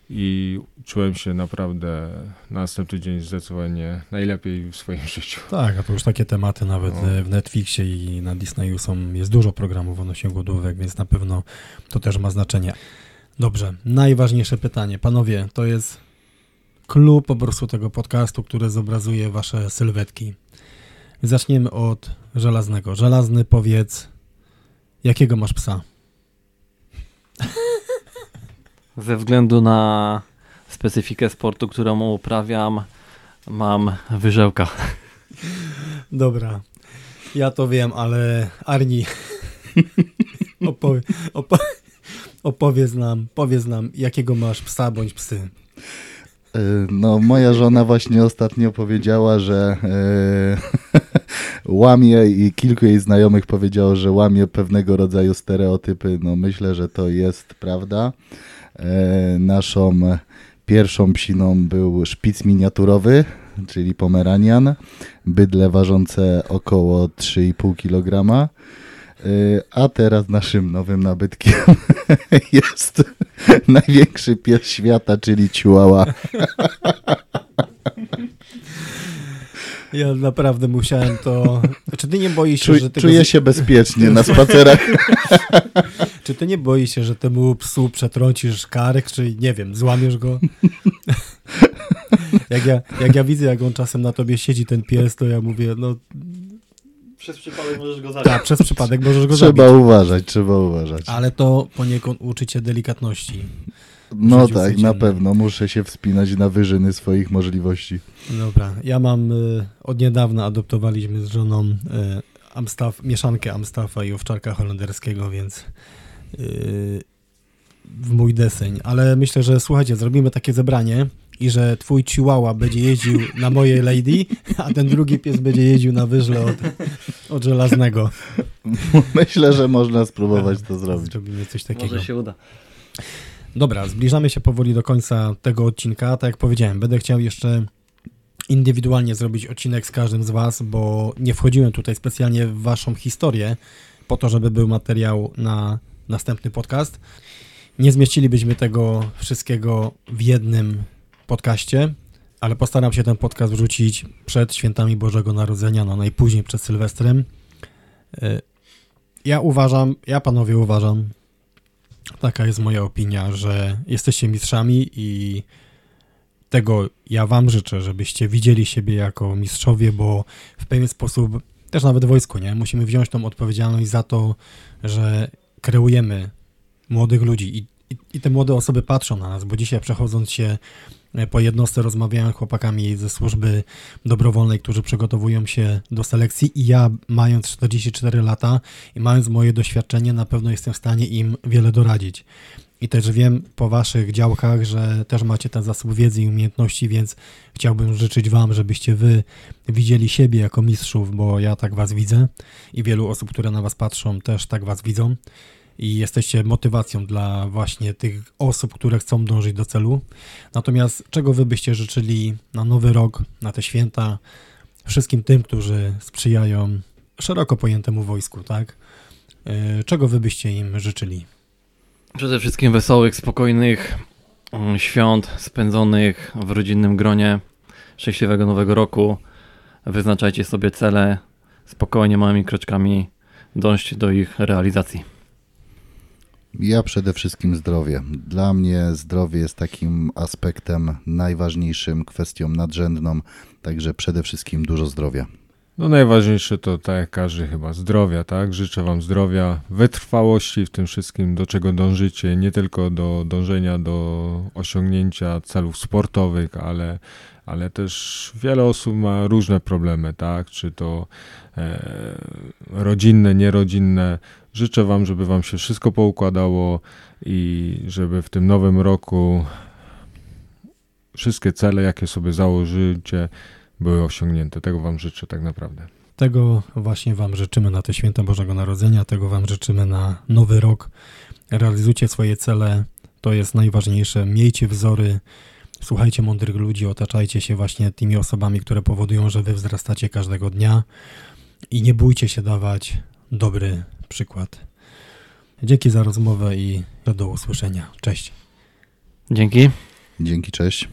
i czułem się naprawdę na następny dzień zdecydowanie najlepiej w swoim życiu. Tak, a to już takie tematy nawet No. e, w Netflixie i na Disneyu są, jest dużo programów odnośnie głodówek, więc na pewno to też ma znaczenie. Dobrze, najważniejsze pytanie. Panowie, to jest klub po prostu tego podcastu, który zobrazuje wasze sylwetki. Zaczniemy od żelaznego. Żelazny, powiedz, jakiego masz psa? Ze względu na specyfikę sportu, którą uprawiam, mam wyżełka. Dobra, ja to wiem, ale Arni, opowie, opo, opowiedz nam, powiedz nam, jakiego masz psa bądź psy. E, No, moja żona właśnie ostatnio powiedziała, że e, łamie i kilku jej znajomych powiedziało, że łamie pewnego rodzaju stereotypy. No, myślę, że to jest prawda. E, naszą pierwszą psiną był szpic miniaturowy, czyli pomeranian, bydle ważące około 3,5 kg. Y, A teraz naszym nowym nabytkiem jest największy pies świata, czyli Chihuahua. Ja naprawdę musiałem to... Czy ty nie boisz się, Czu, że... Tego... czuję się bezpiecznie na spacerach. Czy ty nie boisz się, że temu psu przetrącisz kark, czy nie wiem, złamiesz go? jak, ja, jak ja widzę, jak on czasem na tobie siedzi, ten pies, to ja mówię, no Przez przypadek możesz go zabić. tak, przez przypadek możesz go Trzeba zabić. uważać, trzeba uważać. Ale to poniekąd uczy cię delikatności. No tak, na pewno. Muszę się wspinać na wyżyny swoich możliwości. Dobra, ja mam y, od niedawna adoptowaliśmy z żoną y, Amstaff, mieszankę Amstaffa i owczarka holenderskiego, więc y, w mój deseń. Ale myślę, że słuchajcie, zrobimy takie zebranie i że twój chihuahua będzie jeździł na mojej lady, a ten drugi pies będzie jeździł na wyżle od, od żelaznego. Myślę, że można spróbować to zrobić. Zrobimy coś takiego. Może się uda. Dobra, zbliżamy się powoli do końca tego odcinka. Tak jak powiedziałem, będę chciał jeszcze indywidualnie zrobić odcinek z każdym z Was, bo nie wchodziłem tutaj specjalnie w Waszą historię, po to, żeby był materiał na następny podcast. Nie zmieścilibyśmy tego wszystkiego w jednym podcaście, ale postaram się ten podcast wrzucić przed świętami Bożego Narodzenia, no najpóźniej przed Sylwestrem. Y, Ja uważam, ja panowie uważam, Taka jest moja opinia, że jesteście mistrzami i tego ja wam życzę, żebyście widzieli siebie jako mistrzowie, bo w pewien sposób, też nawet w wojsku, nie? Musimy wziąć tą odpowiedzialność za to, że kreujemy młodych ludzi i, i, i te młode osoby patrzą na nas, bo dzisiaj przechodząc się po jednostce rozmawiałem z chłopakami ze służby dobrowolnej, którzy przygotowują się do selekcji i ja mając 44 lata i mając moje doświadczenie, na pewno jestem w stanie im wiele doradzić. I też wiem po waszych działkach, że też macie ten zasób wiedzy i umiejętności, więc chciałbym życzyć wam, żebyście wy widzieli siebie jako mistrzów, bo ja tak was widzę i wielu osób, które na was patrzą, też tak was widzą. I jesteście motywacją dla właśnie tych osób, które chcą dążyć do celu. Natomiast czego wy byście życzyli na nowy rok, na te święta, wszystkim tym, którzy sprzyjają szeroko pojętemu wojsku, tak? Yy, Czego wy byście im życzyli? Przede wszystkim wesołych, spokojnych mm, świąt spędzonych w rodzinnym gronie. Szczęśliwego nowego roku. Wyznaczajcie sobie cele. Spokojnie, małymi kroczkami dążcie do ich realizacji. Ja przede wszystkim zdrowie. Dla mnie zdrowie jest takim aspektem najważniejszym, kwestią nadrzędną, także przede wszystkim dużo zdrowia. No najważniejsze to tak jak każdy chyba zdrowia, tak? Życzę wam zdrowia, wytrwałości w tym wszystkim, do czego dążycie, nie tylko do dążenia do osiągnięcia celów sportowych, ale, ale też wiele osób ma różne problemy, tak? Czy to e, rodzinne, nierodzinne. Życzę wam, żeby wam się wszystko poukładało i żeby w tym nowym roku wszystkie cele, jakie sobie założycie, były osiągnięte. Tego Wam życzę tak naprawdę. Tego właśnie Wam życzymy na te święta Bożego Narodzenia, tego Wam życzymy na nowy rok. Realizujcie swoje cele, to jest najważniejsze. Miejcie wzory, słuchajcie mądrych ludzi, otaczajcie się właśnie tymi osobami, które powodują, że Wy wzrastacie każdego dnia i nie bójcie się dawać dobry przykład. Dzięki za rozmowę i do usłyszenia. Cześć. Dzięki. Dzięki, cześć.